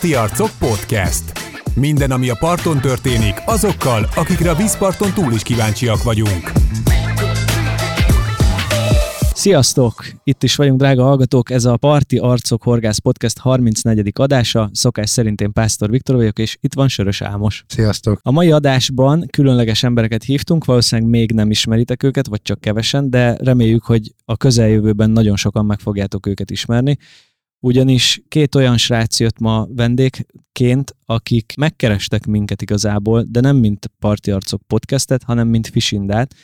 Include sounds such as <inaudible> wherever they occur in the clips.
Parti Arcok Podcast. Minden, ami a parton történik, azokkal, akikre a vízparton túl is kíváncsiak vagyunk. Sziasztok! Itt is vagyunk, drága hallgatók. Ez a Parti Arcok Horgász Podcast 34. adása. Szokás szerint én Pásztor Viktor vagyok, és itt van Sörös Ámos. Sziasztok! A mai adásban különleges embereket hívtunk, valószínűleg még nem ismeritek őket, vagy csak kevesen, de reméljük, hogy a közeljövőben nagyon sokan meg fogjátok őket ismerni. Ugyanis két olyan srác jött ma vendégként, akik megkerestek minket igazából, de nem mint Parti Arcok podcastet, hanem mint Fisindát,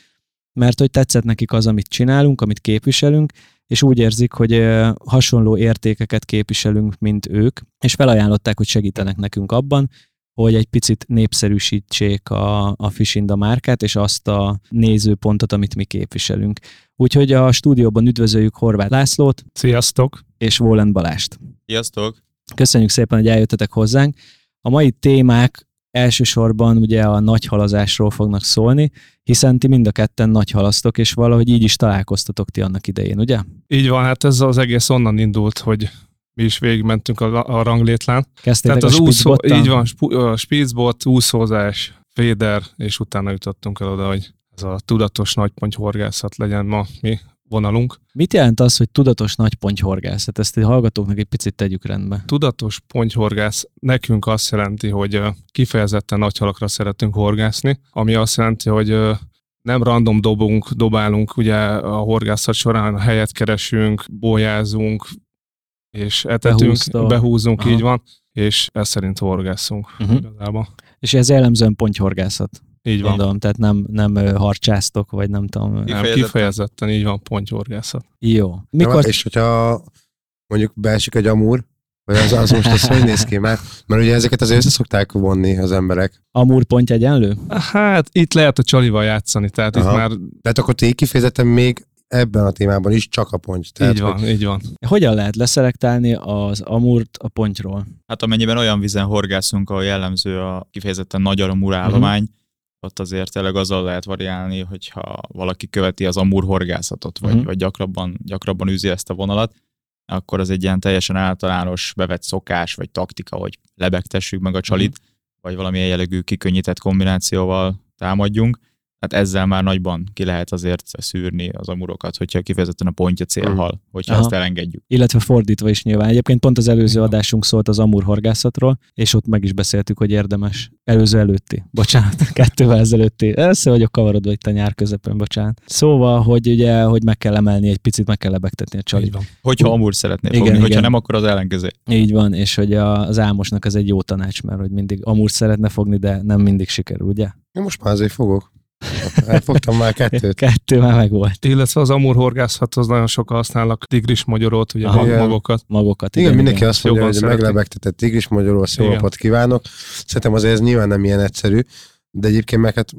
mert hogy tetszett nekik az, amit csinálunk, amit képviselünk, és úgy érzik, hogy hasonló értékeket képviselünk, mint ők, és felajánlották, hogy segítenek nekünk abban, hogy egy picit népszerűsítsék a, a Fishinda márkát, és azt a nézőpontot, amit mi képviselünk. Úgyhogy a stúdióban üdvözöljük Horváth Lászlót. Sziasztok! És Vólent Balást. Sziasztok! Köszönjük szépen, hogy eljöttetek hozzánk. A mai témák elsősorban ugye a nagy halazásról fognak szólni, hiszen ti mind a ketten nagy halasztok, és valahogy így is találkoztatok ti annak idején, ugye? Így van, hát ez az egész onnan indult, hogy mi is végigmentünk a, a ranglétlán. Kezdtétek Tehát a az úszó, Spitzbottal? így van, a Spitzbot, úszózás, féder, és utána jutottunk el oda, hogy ez a tudatos nagypontyhorgászat legyen ma mi vonalunk. Mit jelent az, hogy tudatos nagy pontyhorgászat? Ezt a hallgatóknak egy picit tegyük rendbe. Tudatos pontyhorgász nekünk azt jelenti, hogy kifejezetten nagy halakra szeretünk horgászni, ami azt jelenti, hogy nem random dobunk, dobálunk ugye a horgászat során, helyet keresünk, bolyázunk, és etetünk, Behúzta. behúzunk, Aha. így van, és ez szerint horgászunk uh-huh. igazából. És ez jellemzően pontyhorgászat, Így van. gondolom, tehát nem, nem harcsáztok, vagy nem tudom. Nem, Kifejezetten. kifejezetten így van pontyhorgászat. Jó. Mikor... És hogyha mondjuk beesik egy amúr, vagy az, az most az hogy néz ki már? Mert ugye ezeket azért össze szokták vonni az emberek. amúr ponty egyenlő? Hát itt lehet a csalival játszani, tehát Aha. itt már Tehát akkor ti kifejezetten még ebben a témában is csak a ponty. Tehát, így van, Hogy, így van. Hogyan lehet leszelektálni az amúrt a pontyról? Hát amennyiben olyan vizen horgászunk, ahol jellemző a kifejezetten nagy aramúr állomány, Mhm. Ott azért tényleg azzal lehet variálni, hogyha valaki követi az amúr horgászatot, vagy, Mhm. vagy gyakrabban, gyakrabban űzi ezt a vonalat, akkor az egy ilyen teljesen általános bevett szokás, vagy taktika, hogy lebegtessük meg a csalit, Mhm. vagy valamilyen jellegű kikönnyített kombinációval támadjunk. Hát ezzel már nagyban ki lehet azért szűrni az amurokat, hogyha kifejezetten a pontja célhal, hogyha Aha. ezt elengedjük. Illetve fordítva is nyilván. Egyébként pont az előző Igen. adásunk szólt az amúr horgászatról, és ott meg is beszéltük, hogy érdemes. Előző előtti. Bocsánat, <laughs> kettővel ezelőtti. Össze vagyok kavarodva itt a nyár közepén, bocsánat. Szóval, hogy ugye, hogy meg kell emelni egy picit, meg kell lebegtetni a csalit. Hogyha amúr szeretné Igen, fogni, hogyha igen. nem, akkor az ellenkező. Így van, és hogy a- az álmosnak ez egy jó tanács, mert hogy mindig amúr szeretne fogni, de nem mindig sikerül, ugye? Én most már azért fogok. Elfogtam már kettőt. Kettő már megvolt. Illetve az amúr horgászathoz nagyon sokan használnak tigris magyarót, ugye Aha. mag- Igen. magokat. Magokat. Igen, mindenki azt mondja, Jobban hogy meglebegtetett tigris magyarul, szó Igen. napot kívánok. Szerintem azért ez nyilván nem ilyen egyszerű, de egyébként meg hát,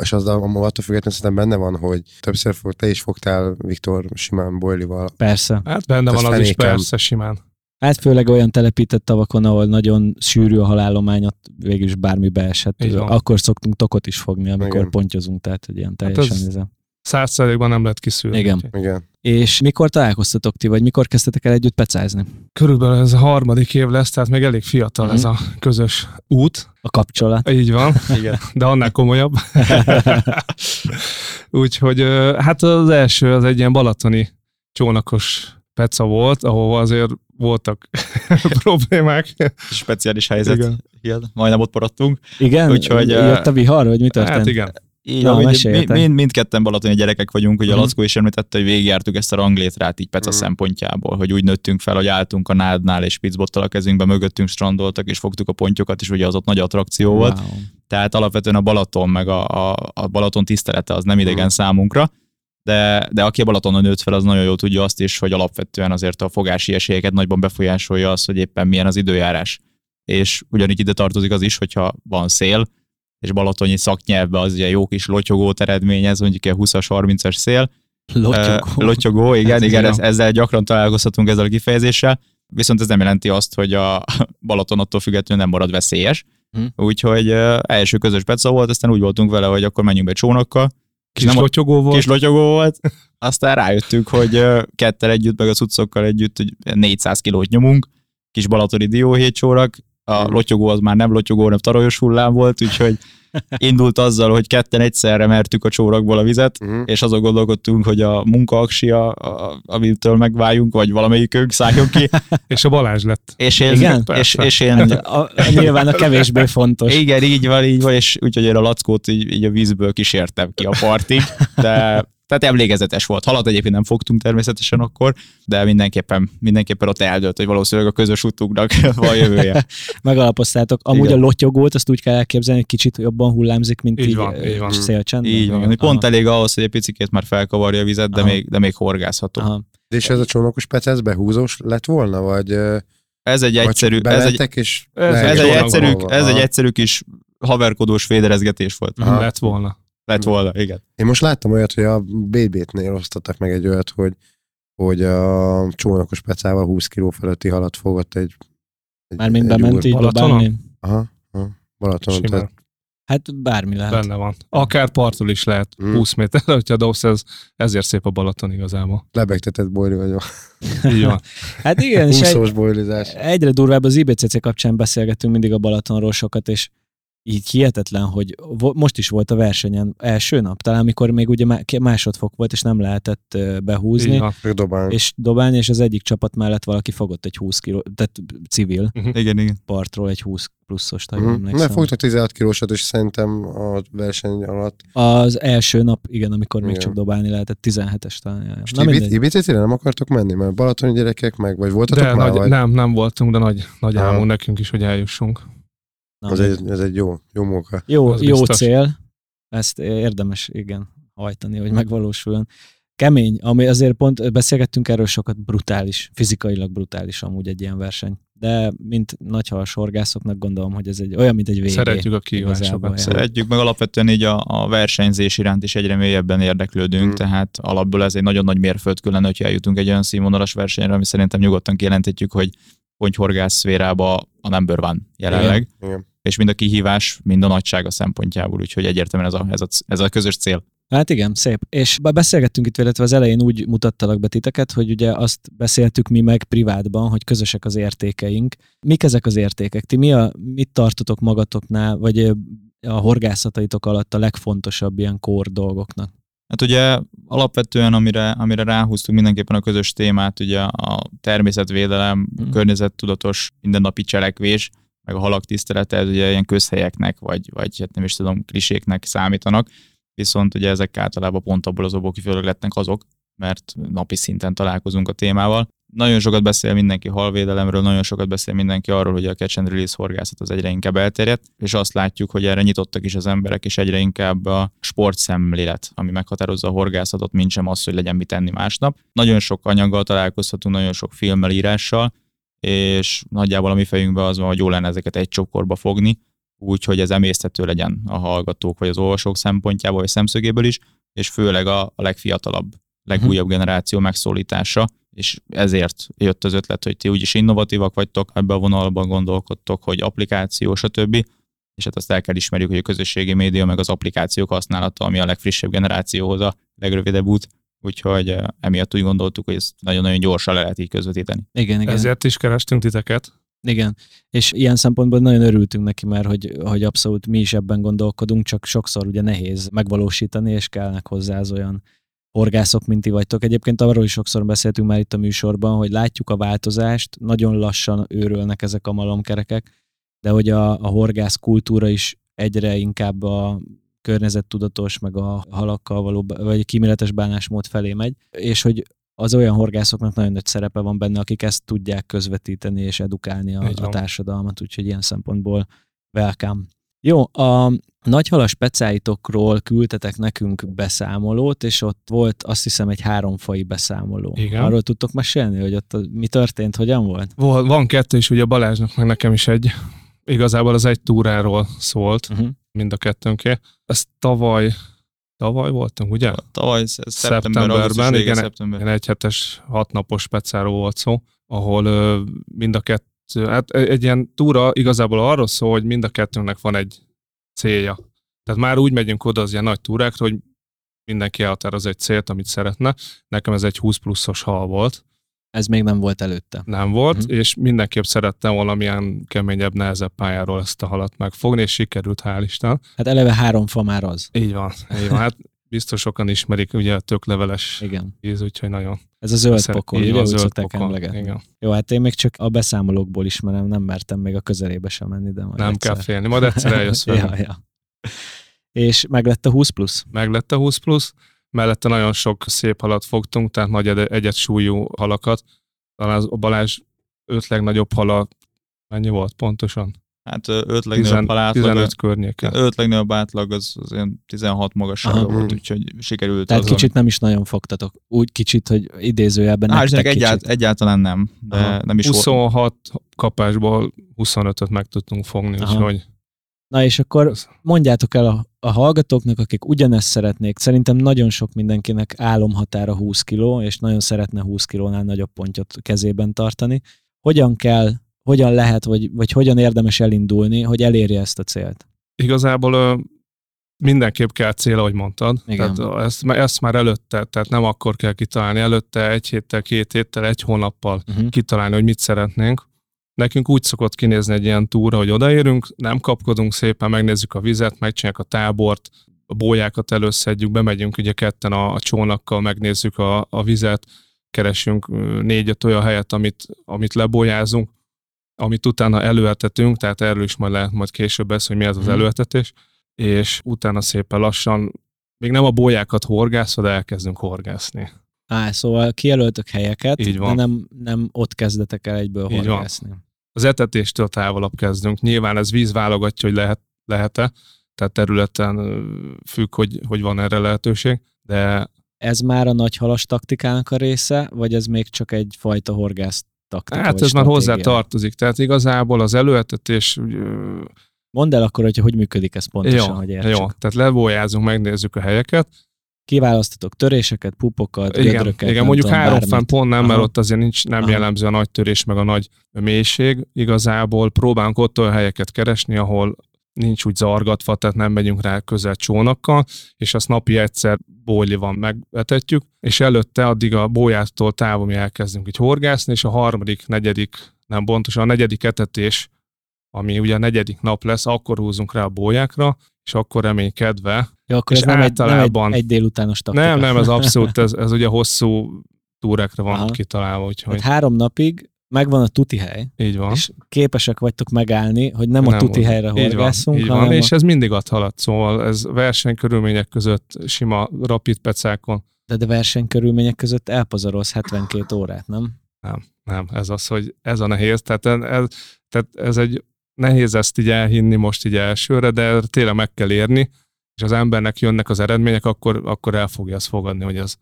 és az attól függetlenül szerintem benne van, hogy többször fog, te is fogtál Viktor Simán Bojlival. Persze. Hát benne Ez van az is persze simán. Hát főleg olyan telepített tavakon, ahol nagyon sűrű a halállomány, ott végül is bármi beesett. Akkor szoktunk tokot is fogni, amikor Igen. pontyozunk, tehát hogy ilyen teljesen ez- ez... Százszerékban nem lehet kiszűrni. Igen. Igen. És mikor találkoztatok ti, vagy mikor kezdtetek el együtt pecázni? Körülbelül ez a harmadik év lesz, tehát még elég fiatal Mhm. ez a közös út. A kapcsolat. Így van, Igen. de annál komolyabb. <laughs> Úgyhogy hát az első az egy ilyen balatoni csónakos peca volt, ahol azért voltak <laughs> problémák. Speciális helyzet. Igen. Igen. Majdnem ott maradtunk. Igen? Úgyhogy, Jött a vihar, vagy mi történt? Hát igen. Így, Na, mind, mind, mindketten balatoni gyerekek vagyunk, ugye a Lackó is említette, hogy végigjártuk ezt a ranglétrát így Peca Mhm. szempontjából, hogy úgy nőttünk fel, hogy álltunk a nádnál, és pizzbottal a kezünkbe, mögöttünk strandoltak, és fogtuk a pontyokat, és ugye az ott nagy attrakció volt. Wow. Tehát alapvetően a Balaton, meg a, a, a Balaton tisztelete az nem idegen Mhm. számunkra, de, de aki a Balatonon nőtt fel, az nagyon jól tudja azt is, hogy alapvetően azért a fogási esélyeket nagyban befolyásolja az, hogy éppen milyen az időjárás. És ugyanígy ide tartozik az is, hogyha van szél, és balatoni szaknyelvben az ugye jó kis lotyogót eredményez, mondjuk egy 20-as, 30-as szél. Lotyogó. Ö, lotyogó, igen, Ez igen, ez, ezzel gyakran találkozhatunk ezzel a kifejezéssel, viszont ez nem jelenti azt, hogy a Balaton attól függetlenül nem marad veszélyes. Hm. Úgyhogy ö, első közös peca volt, aztán úgy voltunk vele, hogy akkor menjünk be csónakkal. Kis nem lotyogó volt. Kis lotyogó volt. Aztán rájöttünk, hogy kettel együtt, meg a cuccokkal együtt hogy 400 kilót nyomunk, kis balatoni dióhéjcsórak, A lotyogó az már nem lotyogó, hanem tarajos hullám volt, úgyhogy indult azzal, hogy ketten egyszerre mertük a csórakból a vizet, Uh-huh. és azon gondolkodtunk, hogy a munkaaksia, a- amitől megváljunk, vagy valamelyikünk szálljon ki, <laughs> És a Balázs lett. és én, Igen? és, és én Hát a, a, nyilván a kevésbé fontos. igen, így van, így van, és úgyhogy én a lackót így, így a vízből kísértem ki a partig, de tehát emlékezetes volt. Halat egyébként nem fogtunk természetesen akkor, de mindenképpen, mindenképpen ott eldőlt, hogy valószínűleg a közös utunknak <laughs> van jövője. <laughs> Megalapoztátok. Amúgy Igen. a lotyogót azt úgy kell elképzelni, hogy kicsit jobban hullámzik, mint Így így, van, így van. szélcsendben. Így van, ami pont Aha. elég ahhoz, hogy egy picikét már felkavarja a vizet, de Aha. még, de még horgászható. Aha. És ez a csónakos pec, ez behúzós lett volna, vagy, Ez egy egyszerű, ez egy, és ez ez egy egyszerű, ez egy Aha. egyszerű kis haverkodós féderezgetés volt. Aha. Lett volna. Lett volna, igen. Én most láttam olyat, hogy a BB-tnél osztottak meg egy olyat, hogy, hogy a csónakos pecával 20 kg feletti halat fogott egy, egy Mármint bement így Balatonon? dobálni. Aha, aha, Balatonon. Simán. Tehát, Hát bármi lehet. Benne van. Akár parttól is lehet Mm. 20 méter, <laughs> hogyha dobsz, ez, ezért szép a Balaton igazából. lebegtetett bojli vagyok. Így van. <laughs> Hát igen, és egy, bojlizás. egyre durvább az IBCC kapcsán beszélgetünk mindig a Balatonról sokat, és így hihetetlen, hogy most is volt a versenyen első nap, talán amikor még ugye másodfok volt, és nem lehetett behúzni, van. Csak dobálni. és dobálni, és az egyik csapat mellett valaki fogott egy 20 kiló, tehát civil Igen, igen. partról egy 20 pluszos, ha jól emlékszem. Mert fogtak 16 kilósat, és szerintem a verseny alatt. Az első nap, igen, amikor még Igen. csak dobálni lehetett, 17-es talán. És Na nem akartok menni? Mert balatoni gyerekek meg, vagy voltatok De már? nagy, vagy? nem, nem voltunk, de nagy, nagy álmunk nekünk is, hogy eljussunk. Na, Az egy, ez egy jó, jó munka. Jó, Az jó biztos. cél, ezt érdemes, igen, hajtani, hogy megvalósuljon. Kemény, ami azért pont beszélgettünk erről sokat, brutális, fizikailag brutális amúgy egy ilyen verseny. De mint nagyhalas horgászoknak gondolom, hogy ez egy olyan, mint egy VB. Szeretjük a kihívásokat. Szeretjük, meg alapvetően így a, a versenyzés iránt is egyre mélyebben érdeklődünk, Hmm. tehát alapból ez egy nagyon nagy mérföldkő lenne, hogyha eljutunk egy olyan színvonalas versenyre, ami szerintem nyugodtan kijelenthetjük, hogy pontyhorgász szférába a number one jelenleg, Igen. És mind a kihívás, mind a nagysága szempontjából, úgyhogy egyértelműen ez a, ez a, ez a közös cél. Hát igen, szép. És be- beszélgettünk itt, illetve az elején úgy mutattalak be titeket, hogy ugye azt beszéltük mi meg privátban, hogy közösek az értékeink. Mik ezek az értékek? Ti mi a, mit tartotok magatoknál, vagy a horgászataitok alatt a legfontosabb ilyen kór dolgoknak? Hát ugye alapvetően, amire, amire ráhúztunk mindenképpen a közös témát, ugye a természetvédelem, Mhm. környezettudatos mindennapi cselekvés, meg a halak tisztelete, ez ugye ilyen közhelyeknek, vagy, vagy hát nem is tudom, kliséknek számítanak, viszont ugye ezek általában pont abból az obok lettek azok, mert napi szinten találkozunk a témával. Nagyon sokat beszél mindenki halvédelemről, nagyon sokat beszél mindenki arról, hogy a catch and release horgászat az egyre inkább elterjedt, és azt látjuk, hogy erre nyitottak is az emberek, és egyre inkább a sportszemlélet, ami meghatározza a horgászatot, mint sem az, hogy legyen mit tenni másnap. Nagyon sok anyaggal találkozhatunk, nagyon sok filmmel, írással, és nagyjából a mi fejünkben az van, hogy jó lenne ezeket egy csokorba fogni, úgy, hogy ez emészthető legyen a hallgatók vagy az olvasók szempontjából vagy szemszögéből is, és főleg a, a legfiatalabb, legújabb generáció megszólítása, és ezért jött az ötlet, hogy ti úgyis innovatívak vagytok, ebbe a vonalban gondolkodtok, hogy applikáció, stb. És hát azt el kell ismerjük, hogy a közösségi média meg az applikációk használata, ami a legfrissebb generációhoz a legrövidebb út, úgyhogy eh, emiatt úgy gondoltuk, hogy ezt nagyon-nagyon gyorsan le lehet így közvetíteni. Igen, igen. Ezért is kerestünk titeket. Igen, és ilyen szempontból nagyon örültünk neki, mert hogy, hogy abszolút mi is ebben gondolkodunk, csak sokszor ugye nehéz megvalósítani, és kellnek hozzá az olyan horgászok, mint ti vagytok. Egyébként arról is sokszor beszéltünk már itt a műsorban, hogy látjuk a változást, nagyon lassan őrölnek ezek a malomkerekek, de hogy a, a horgász kultúra is egyre inkább a környezettudatos, meg a halakkal való, vagy a kíméletes bánásmód felé megy, és hogy az olyan horgászoknak nagyon nagy szerepe van benne, akik ezt tudják közvetíteni és edukálni a, a társadalmat, úgyhogy ilyen szempontból welcome. Jó, a nagyhalas specáitokról küldtetek nekünk beszámolót, és ott volt azt hiszem egy háromfai beszámoló. Igen. Arról tudtok mesélni, hogy ott mi történt, hogyan volt? Vol- Van kettő is, ugye Balázsnak, meg nekem is egy. Igazából az egy túráról szólt, Uh-huh. Mind a kettőnké. Ez tavaly, tavaly voltunk, ugye? Tavaly szeptember, Szeptemberben, igen, szeptember. Igen, egy hetes, hat napos specáról volt szó, ahol mind a kettő, hát egy egy ilyen túra igazából arról szól, hogy mind a kettőnknek van egy célja. Tehát már úgy megyünk oda az ilyen nagy túrákra, hogy mindenki elhatároz egy célt, amit szeretne. Nekem ez egy 20 pluszos hal volt, Ez még nem volt előtte. Nem volt, uh-huh. és mindenképp szerettem valamilyen keményebb, nehezebb pályáról ezt a halat megfogni, és sikerült, hál' Isten. Hát eleve három fa már az. Így van, így van. Hát biztos sokan ismerik ugye a tökleveles Igen. íz, úgyhogy nagyon. Ez a zöld szeret- pokol, ugye úgy zöld pokol. Igen. Jó, hát én még csak a beszámolókból ismerem, nem mertem még a közelébe sem menni, de majd Nem egyszer. kell félni, majd egyszer eljössz <laughs> ja, ja. És meg lett a 20 plusz? meg lett a 20 plusz, mellette nagyon sok szép halat fogtunk, tehát nagy egy- egyet súlyú halakat. Talán az- a Balázs öt legnagyobb hala, mennyi volt pontosan? Hát öt legnagyobb halátlag, 15 környéken. öt legnagyobb átlag az, az ilyen 16 magassága volt, úgyhogy sikerült. Tehát azon- kicsit nem is nagyon fogtatok. Úgy kicsit, hogy idézőjelben Hál' nektek egyált, egyáltalán nem, de Aha. nem is volt. 26 kapásból 25-öt meg tudtunk fogni, Aha. úgyhogy Na és akkor mondjátok el a, a hallgatóknak, akik ugyanezt szeretnék. Szerintem nagyon sok mindenkinek álomhatára 20 kiló, és nagyon szeretne 20 kilónál nagyobb pontot kezében tartani. Hogyan kell, hogyan lehet, vagy, vagy hogyan érdemes elindulni, hogy elérje ezt a célt? igazából mindenképp kell cél, ahogy mondtad. Igen. Tehát ezt, ezt már előtte, tehát nem akkor kell kitalálni, előtte egy héttel, két héttel, egy hónappal Uh-huh. kitalálni, hogy mit szeretnénk. Nekünk úgy szokott kinézni egy ilyen túra, hogy odaérünk, nem kapkodunk szépen, megnézzük a vizet, megcsináljuk a tábort, a bójákat előszedjük, bemegyünk ugye ketten a, a csónakkal, megnézzük a, a vizet, keresünk négy-öt olyan helyet, amit, amit lebójázunk, amit utána előetetünk, tehát erről is majd lehet majd később beszélni, hogy mi ez az Mhm. előetetés, és utána szépen lassan, még nem a bójákat horgászva, de elkezdünk horgászni. Á, szóval kijelöltök helyeket, Így van. de nem, nem ott kezdetek el egyből horgászni. az etetéstől távolabb kezdünk. Nyilván ez víz válogatja, hogy lehet, lehet-e, tehát területen függ, hogy, hogy van erre lehetőség, de Ez már a nagy halas taktikának a része, vagy ez még csak egyfajta horgász taktika? hát ez már hozzá stratégia? tartozik. Tehát igazából az előetetés, Mondd el akkor, hogy hogy működik ez pontosan, jó, hogy értsük. jó, tehát lebójázunk, megnézzük a helyeket. Kiválasztatok töréseket, pupokat, Igen, gödröket, igen mondjuk tudom, három fán pont nem, mert Aha. ott azért nincs, nem Aha. jellemző a nagy törés, meg a nagy mélység. Igazából próbálunk ott olyan helyeket keresni, ahol nincs úgy zargatva, tehát nem megyünk rá közel csónakkal, és azt napi egyszer bójlival megvetetjük, és előtte addig a bójától távol mi elkezdünk így horgászni, és a harmadik, negyedik, nem pontosan a negyedik etetés, ami ugye a negyedik nap lesz, akkor húzunk rá a bójákra, és akkor reménykedve. Ja, akkor és ez nem egy, nem egy, egy délutános taktika. Nem, nem, ez abszolút, ez, ez ugye hosszú túrákra van Aha. kitalálva, úgyhogy Tehát három napig megvan a tuti hely, így van. és képesek vagytok megállni, hogy nem, a Nem tuti úgy. helyre így van, horgászunk, így van, a... és ez mindig ad halat, szóval ez versenykörülmények között sima rapid pecákon. de, de versenykörülmények között elpazarolsz 72 órát, nem? Nem, ez az, hogy ez a nehéz, tehát ez, tehát ez egy nehéz ezt így elhinni most így elsőre, de tényleg meg kell érni, és az embernek jönnek az eredmények, akkor, akkor el fogja azt fogadni, hogy ez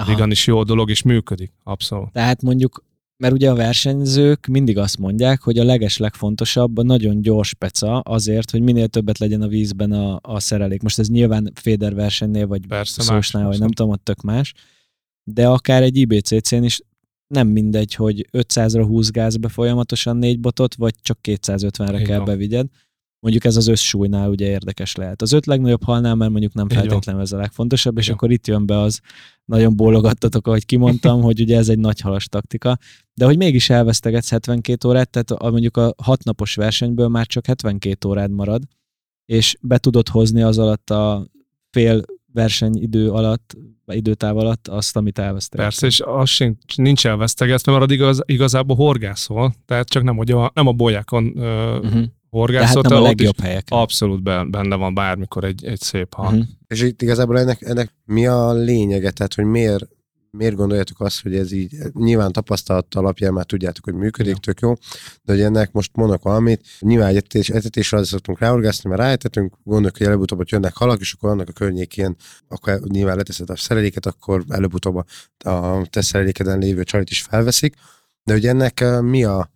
Aha. igenis jó dolog, és működik, abszolút. Tehát mondjuk, mert ugye a versenyzők mindig azt mondják, hogy a leges legfontosabb a nagyon gyors peca azért, hogy minél többet legyen a vízben a, a szerelék. Most ez nyilván Féder versenynél, vagy Persze, szósnál, más, vagy nem tudom, ott tök más, de akár egy IBCC-n is nem mindegy, hogy 500-ra húzgálsz be folyamatosan négy botot, vagy csak 250-re Így kell van. bevigyed. Mondjuk ez az összsúlynál ugye érdekes lehet. Az öt legnagyobb halnál, mert mondjuk nem feltétlenül ez a legfontosabb, és Igen. akkor itt jön be az, nagyon bólogattatok, ahogy kimondtam, <laughs> hogy ugye ez egy nagy halas taktika, de hogy mégis elvesztegetsz 72 órát, tehát a, mondjuk a hat napos versenyből már csak 72 órád marad, és be tudod hozni az alatt a fél versenyidő alatt, vagy időtáv alatt azt, amit elvesztegetsz. Persze, és az sincs, nincs elvesztegetve, mert igaz, igazából horgászol, tehát csak nem, hogy a, nem a bolyákon ö, Uh-huh. Horgászol, Tehát nem a legjobb helyeken. abszolút ben- benne van bármikor egy, egy szép hal. Uh-huh. És itt igazából ennek, ennek mi a lényege? Tehát, hogy miért, miért gondoljátok azt, hogy ez így, nyilván tapasztalat alapján már tudjátok, hogy működik, Igen. tök jó, de hogy ennek most mondok valamit, nyilván egy etetés, etetésre azért szoktunk ráorgászni, mert ráetetünk, gondoljuk, hogy előbb-utóbb ott jönnek halak, és akkor annak a környékén, akkor nyilván leteszed a szereléket, akkor előbb-utóbb a, a te szerelékeden lévő csalit is felveszik, de hogy ennek eh, mi a,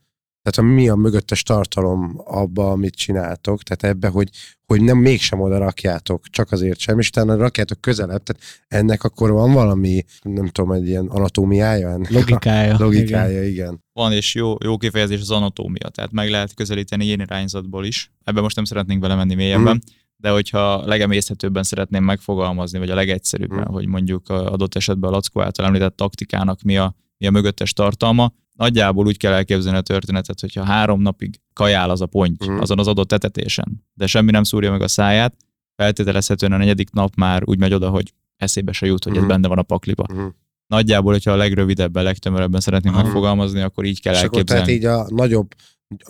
tehát a, mi a mögöttes tartalom abba, amit csináltok, tehát ebbe, hogy, hogy nem mégsem oda rakjátok, csak azért sem, és utána rakjátok közelebb, tehát ennek akkor van valami, nem tudom, egy ilyen anatómiája ennek? Logikája. A <laughs> logikája, igen. igen. Van, és jó, jó kifejezés az anatómia, tehát meg lehet közelíteni ilyen irányzatból is. Ebben most nem szeretnénk belemenni mélyebben, Mhm. de hogyha legemészhetőbben szeretném megfogalmazni, vagy a legegyszerűbben, Mhm. hogy mondjuk a adott esetben a Lackó által említett taktikának mi a mi a mögöttes tartalma. Nagyjából úgy kell elképzelni a történetet, hogyha három napig kajál az a ponty Mhm. azon az adott etetésen, de semmi nem szúrja meg a száját, feltételezhetően a negyedik nap már úgy megy oda, hogy eszébe se jut, hogy ez Mhm. benne van a pakliba. Mhm. Nagyjából, hogyha a legrövidebben, legtömörebben szeretnénk Aha. megfogalmazni, akkor így kell És akkor tehát elképzelni. így a nagyobb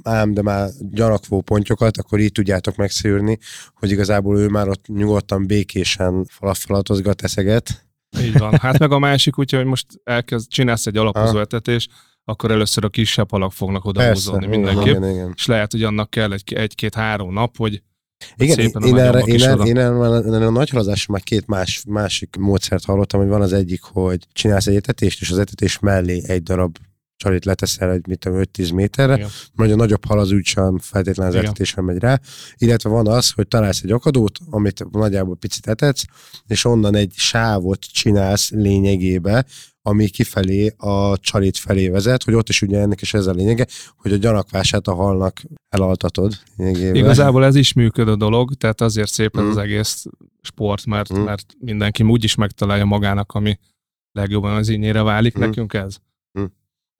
ám, de már gyanakvó pontyokat, akkor így tudjátok megszűrni, hogy igazából ő már ott nyugodtan, békésen falatozgat, eszeget. Így van. Hát meg a másik, úgyhogy most elkezd, csinálsz egy alapozó etetés, akkor először a kisebb halak fognak oda Persze, húzódni igen, mindenképp. igen, igen. És lehet, hogy annak kell egy, egy-két-három nap, hogy Igen, szépen a én, erre, én, erre, én erre, erre a nagy haladásra már két más, másik módszert hallottam, hogy van az egyik, hogy csinálsz egy etetést, és az etetés mellé egy darab csalit leteszel egy, mit tudom, 5-10 méterre, Igen. majd a nagyobb hal az úgysem feltétlenül az etetésre megy rá, illetve van az, hogy találsz egy akadót, amit nagyjából picit etetsz, és onnan egy sávot csinálsz lényegébe, ami kifelé a csalit felé vezet, hogy ott is ugye ennek is ez a lényege, hogy a gyanakvását a halnak elaltatod. Lényegében. Igazából ez is működő dolog, tehát azért szép Mm. az egész sport, mert, Mm. mert mindenki úgy is megtalálja magának, ami legjobban az ínyére válik. Mm. Nekünk ez.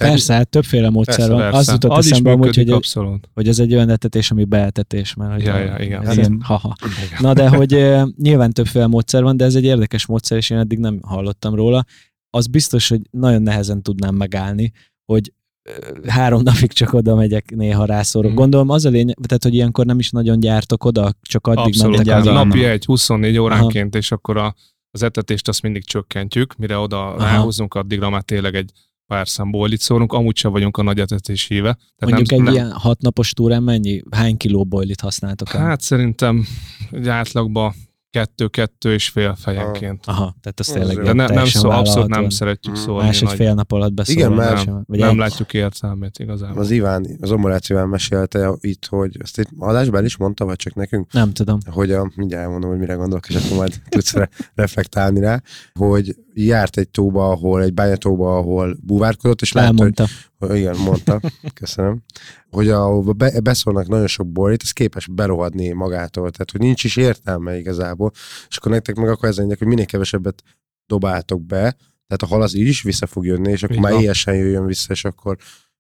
Persze, hát többféle módszer Persze, van. Az jutott az eszembe amúgy, hogy, abszolút. hogy ez egy olyan etetés, ami beetetés már. Hogy Ja, ja, igen. Ez Hát ilyen, haha. <laughs> Na de hogy nyilván többféle módszer van, de ez egy érdekes módszer, és én eddig nem hallottam róla. Az biztos, hogy nagyon nehezen tudnám megállni, hogy három napig csak oda megyek, néha rászorok. Mhm. Gondolom az a lényeg, tehát hogy ilyenkor nem is nagyon gyártok oda, csak addig Abszolút. mentek az az a- Napi egy 24 óránként, és akkor a, az etetést azt mindig csökkentjük, mire oda Aha. ráhúzunk, addigra már tényleg egy pár szám bojlit szórunk, amúgy sem vagyunk a nagy etetés híve. Tehát Mondjuk nem, egy nem, ilyen hatnapos túrán mennyi, hány kiló bojlit használtok el? Hát szerintem egy átlagban kettő-kettő és fél fejenként. Aha, tehát az Az tényleg. De ne, nem szó, abszolút nem szeretjük Mhm. szólni. Más egy fél nap alatt beszélni. Igen, mert- sem. Vagy nem egy, látjuk értelmét igazából. Az Iván, az Omorácz Iván mesélte itt, hogy ezt itt adásban is mondta, vagy csak nekünk, Nem tudom. hogy a, mindjárt elmondom, hogy mire gondolok, és akkor majd tudsz re- reflektálni rá, hogy járt egy tóba, ahol, egy bányatóba, ahol búvárkodott, és látta, hogy, hogy igen, mondta, köszönöm, hogy ahova be, beszólnak nagyon sok borit, ez képes berohadni magától, tehát hogy nincs is értelme igazából, és akkor nektek meg akkor ez hogy minél kevesebbet dobáltok be, tehát a hal az így is vissza fog jönni, és akkor Így már éjesen jöjjön vissza, és akkor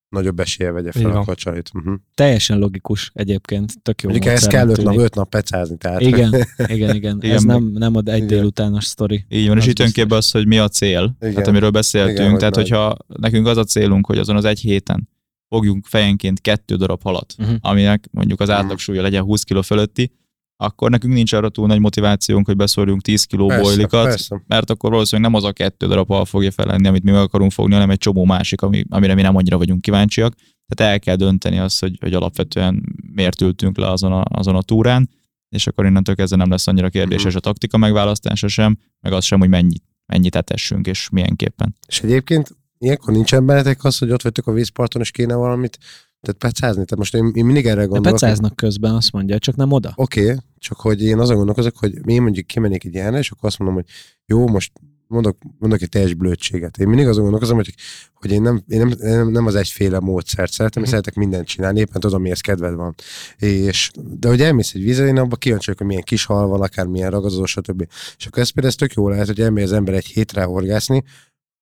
nagyobb esélye vegye fel a kacsarit. Uh-huh. Teljesen logikus egyébként, tök jó Mondjuk ehhez kell öt nap, öt nap pecázni, tehát Igen, <laughs> igen, igen. Igen, Ez meg- nem, nem ad egy Igen. délutános sztori. Így van, és itt képbe az, hogy mi a cél, Igen. tehát amiről beszéltünk. Igen, hogy tehát, nagy. hogyha nekünk az a célunk, hogy azon az egy héten fogjunk fejenként kettő darab halat, Uh-huh. aminek mondjuk az Mhm. átlag súlya legyen 20 kg fölötti, akkor nekünk nincs arra túl nagy motivációnk, hogy beszorjunk 10 kg persze, bojlikat, persze. mert akkor valószínűleg nem az a kettő darab hal fogja felenni, amit mi meg akarunk fogni, hanem egy csomó másik, ami, amire mi nem annyira vagyunk kíváncsiak. Tehát el kell dönteni azt, hogy, hogy alapvetően miért ültünk le azon a, azon a túrán, és akkor innentől kezdve nem lesz annyira kérdéses a taktika megválasztása sem, meg az sem, hogy mennyit, mennyit etessünk, és milyenképpen. És egyébként ilyenkor nincsen bennetek az, hogy ott vagytok a vízparton, és kéne valamit tehát pecázni. Tehát most én, én mindig erre De gondolok. pecáznak közben, azt mondja, csak nem oda. Oké, okay, csak hogy én azon gondolkozok, hogy én mondjuk kimennék egy ilyenre, és akkor azt mondom, hogy jó, most mondok, mondok egy teljes blödséget. Én mindig azon gondolkozom, hogy, hogy én, nem, én nem, nem, az egyféle módszert szeretem, Mhm. szeretek mindent csinálni, éppen tudom, mihez kedved van. És, de hogy elmész egy vízre, én abban kíváncsi hogy milyen kis hal van, akár milyen ragadozó, stb. És akkor ez például ez tök jó lehet, hogy elmegy az ember egy hétre horgászni,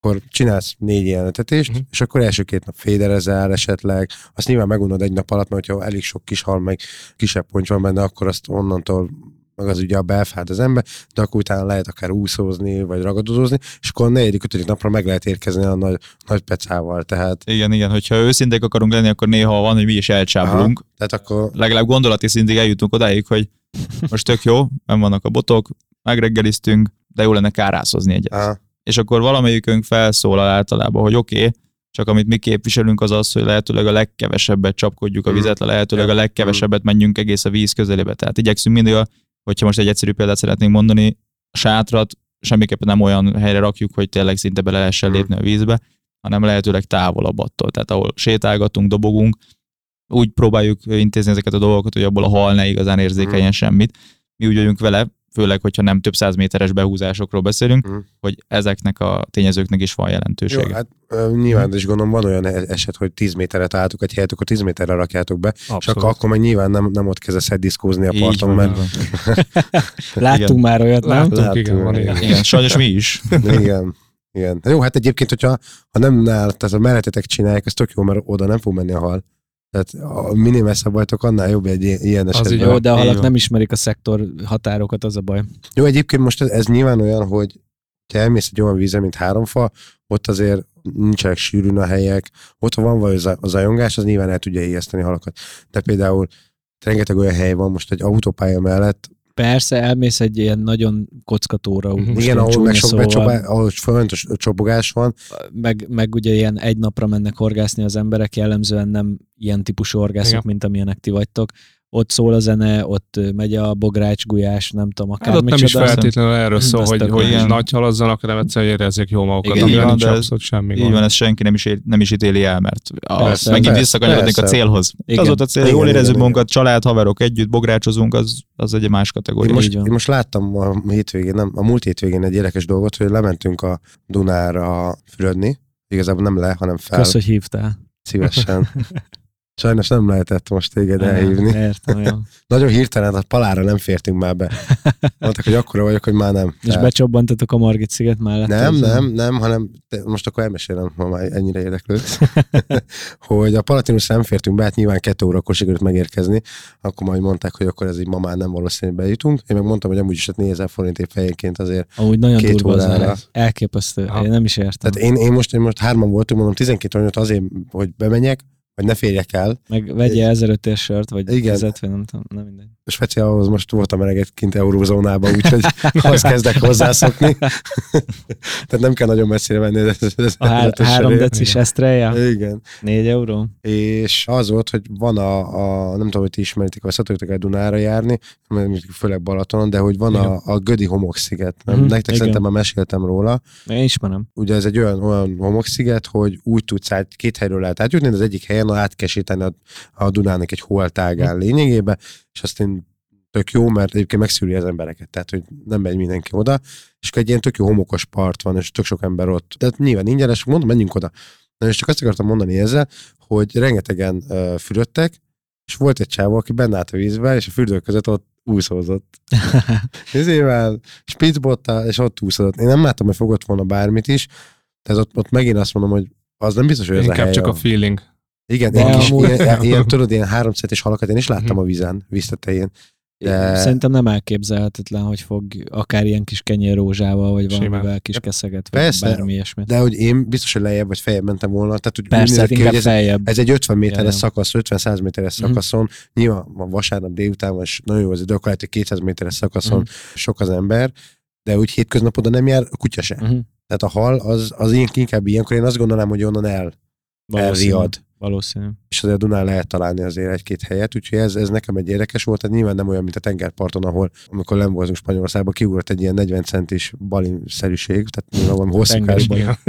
akkor csinálsz négy jelentetést, Mhm. uh-huh. és akkor első két nap féderezel esetleg, azt nyilván megunod egy nap alatt, mert ha elég sok kis hal, meg kisebb ponty van benne, akkor azt onnantól meg az ugye a belfád az ember, de akkor utána lehet akár úszózni, vagy ragadozni, és akkor a negyedik, ötödik napra meg lehet érkezni a nagy, nagy pecával, tehát, Igen, igen, hogyha őszinték akarunk lenni, akkor néha van, hogy mi is elcsábulunk. tehát akkor Legalább gondolati szintig eljutunk odáig, hogy most tök jó, nem vannak a botok, megreggeliztünk, de jó lenne kárászozni egyet. aha, és akkor valamelyikünk felszólal általában, hogy oké, okay, csak amit mi képviselünk az az, hogy lehetőleg a legkevesebbet csapkodjuk a Mhm. vizet, le lehetőleg a legkevesebbet menjünk egész a víz közelébe. Tehát igyekszünk mindig, a, hogyha most egy egyszerű példát szeretnénk mondani, a sátrat semmiképpen nem olyan helyre rakjuk, hogy tényleg szinte bele lehessen Mhm. lépni a vízbe, hanem lehetőleg távolabb attól. Tehát ahol sétálgatunk, dobogunk, úgy próbáljuk intézni ezeket a dolgokat, hogy abból a hal ne igazán érzékeljen Mhm. semmit. Mi úgy vagyunk vele, főleg, hogyha nem több száz méteres behúzásokról beszélünk, Mhm. hogy ezeknek a tényezőknek is van jó, jelentősége. hát ö, nyilván is gondolom van olyan e- eset, hogy 10 méterre találtuk egy helyet, akkor 10 méterre rakjátok be, és Abszolút. akkor, akkor meg nyilván nem, nem ott kezdesz diszkózni a Így parton, van, mert. <laughs> Láttunk Igen. már olyat, nem? Láttunk, Láttunk, igen, van igen. Igen, sajnos mi is. <laughs> igen, Igen. Jó, hát egyébként, hogyha ha nem nál, tehát a mellettetek csinálják, az tök jó, mert oda nem fog menni a hal. Tehát a minél messzebb vagytok, annál jobb egy ilyen Az esetben. így Jó, de a halak nem ismerik a szektor határokat, az a baj. Jó, egyébként most ez, ez nyilván olyan, hogy te elmész egy olyan vízre, mint háromfa, ott azért nincsenek sűrűn a helyek, ott ha van vagy az a zajongás, az nyilván el tudja ijeszteni halakat. De például rengeteg olyan hely van most egy autópálya mellett, Persze, elmész egy ilyen nagyon kockatóra. Mhm. most igen, ahol meg sok szóval, becsobá, ahol folyamatos csobogás van, meg, meg ugye ilyen egy napra mennek horgászni az emberek, jellemzően nem ilyen típusú horgászok, Igen. mint amilyenek ti vagytok. Ott szól a zene, ott megy a bogrács, gulyás, nem tudom, akár Hát ott nem is feltétlenül erről szól, hogy, hogy igen. nagy halazzanak, hanem egyszerűen érezzék jól magukat, Igen, így van, nincs de ez- abszolút semmi Így gond. van, ezt senki nem is, él, nem is ítéli el, mert az, Persze, megint visszakanyarodnék a célhoz. Igen. Az volt a cél, Igen, jól érezzük igen. magunkat, család, haverok együtt, bográcsozunk, az, az egy más Én kategória. most, Így van. én most láttam a hétvégén, nem, a múlt hétvégén egy érdekes dolgot, hogy lementünk a Dunára fürödni, igazából nem le, hanem fel, Kösz, hogy hívtál. szívesen. <laughs> Sajnos nem lehetett most téged elhívni. Értem, jó. <laughs> Nagyon hirtelen a palára nem fértünk már be. Mondták, hogy akkora vagyok, hogy már nem. És becsobbantatok a Margit sziget mellett. nem, nem, nem, hanem te, most akkor elmesélem, ha már ennyire érdeklődsz, <laughs> hogy a Palatinus nem fértünk be, hát nyilván kettő órakor sikerült megérkezni, akkor majd mondták, hogy akkor ez így ma már nem valószínű, hogy bejutunk. Én meg mondtam, hogy amúgy is hát 4000 forintért fejenként azért. Amúgy nagyon Két durva az órára. ára. Elképesztő. Aha. Én nem is értem. Tehát én, én, most, én most hárman voltunk, mondom 12 óra azért, hogy bemenjek, hogy ne férjek el. Meg vegye 1005 ér sört, vagy Igen. 10 vagy nem tudom, nem mindegy. Speciál ahhoz most voltam eleget kint eurózónában, úgyhogy <laughs> ahhoz kezdek hozzászokni. <laughs> Tehát nem kell nagyon messzire menni. Ez, ez, A há- három igen. decis esztreja, Igen. 4 euró. És az volt, hogy van a, a nem tudom, hogy ti ismeritek, vagy szoktatok el Dunára járni, főleg Balatonon, de hogy van a, a Gödi homoksziget. Nem? Mhm, Nektek igen. szerintem már meséltem róla. Én ismerem. Ugye ez egy olyan, olyan homoksziget, hogy úgy tudsz át, két helyről lehet átjutni, de az egyik helyen át kell sétálni a, a Dunának egy holtágán lényegébe, és azt én tök jó, mert egyébként megszűri az embereket, tehát hogy nem megy mindenki oda, és akkor egy ilyen tök jó homokos part van, és tök sok ember ott. Tehát nyilván ingyenes, mondom, menjünk oda. Na és csak azt akartam mondani ezzel, hogy rengetegen uh, fürödtek, és volt egy csávó, aki benne állt a vízbe, és a fürdők között ott úszózott. <laughs> Ezével, spitzbottal, és ott úszott. Én nem láttam, hogy fogott volna bármit is, tehát ott, ott megint azt mondom, hogy az nem biztos, hogy ez a Inkább hely. csak a feeling. Igen, De ilyen, kis, amúgy- ilyen, ilyen, <laughs> tudod, ilyen háromcetes halakat én is láttam Mhm. a vízen, víztetején. De- Szerintem nem elképzelhetetlen, hogy fog akár ilyen kis kenyérrózsával, vagy Simán. valamivel kis keszeget, vagy Persze. bármi ilyesmit. De hogy én biztos, hogy lejjebb vagy feljebb mentem volna, tehát hogy úgy Persze, hát ki, hogy ez, feljebb. ez egy 50 méteres szakasz, 50-100 méteres Mhm. szakaszon, nyilván van vasárnap délután, van, és nagyon jó az idő, akkor lehet, hogy 200 méteres szakaszon Mhm. sok az ember, de úgy hétköznap oda nem jár, a kutya se. Mhm. Tehát a hal az, az inkább ilyenkor én azt gondolnám, hogy onnan el. Elriad. Valószínű. és azért a Dunán lehet találni azért egy-két helyet, úgyhogy ez, ez nekem egy érdekes volt, tehát nyilván nem olyan, mint a tengerparton, ahol amikor nem voltunk Spanyolországban, kiugrott egy ilyen 40 centis balinszerűség, tehát nyilván valami hosszúkás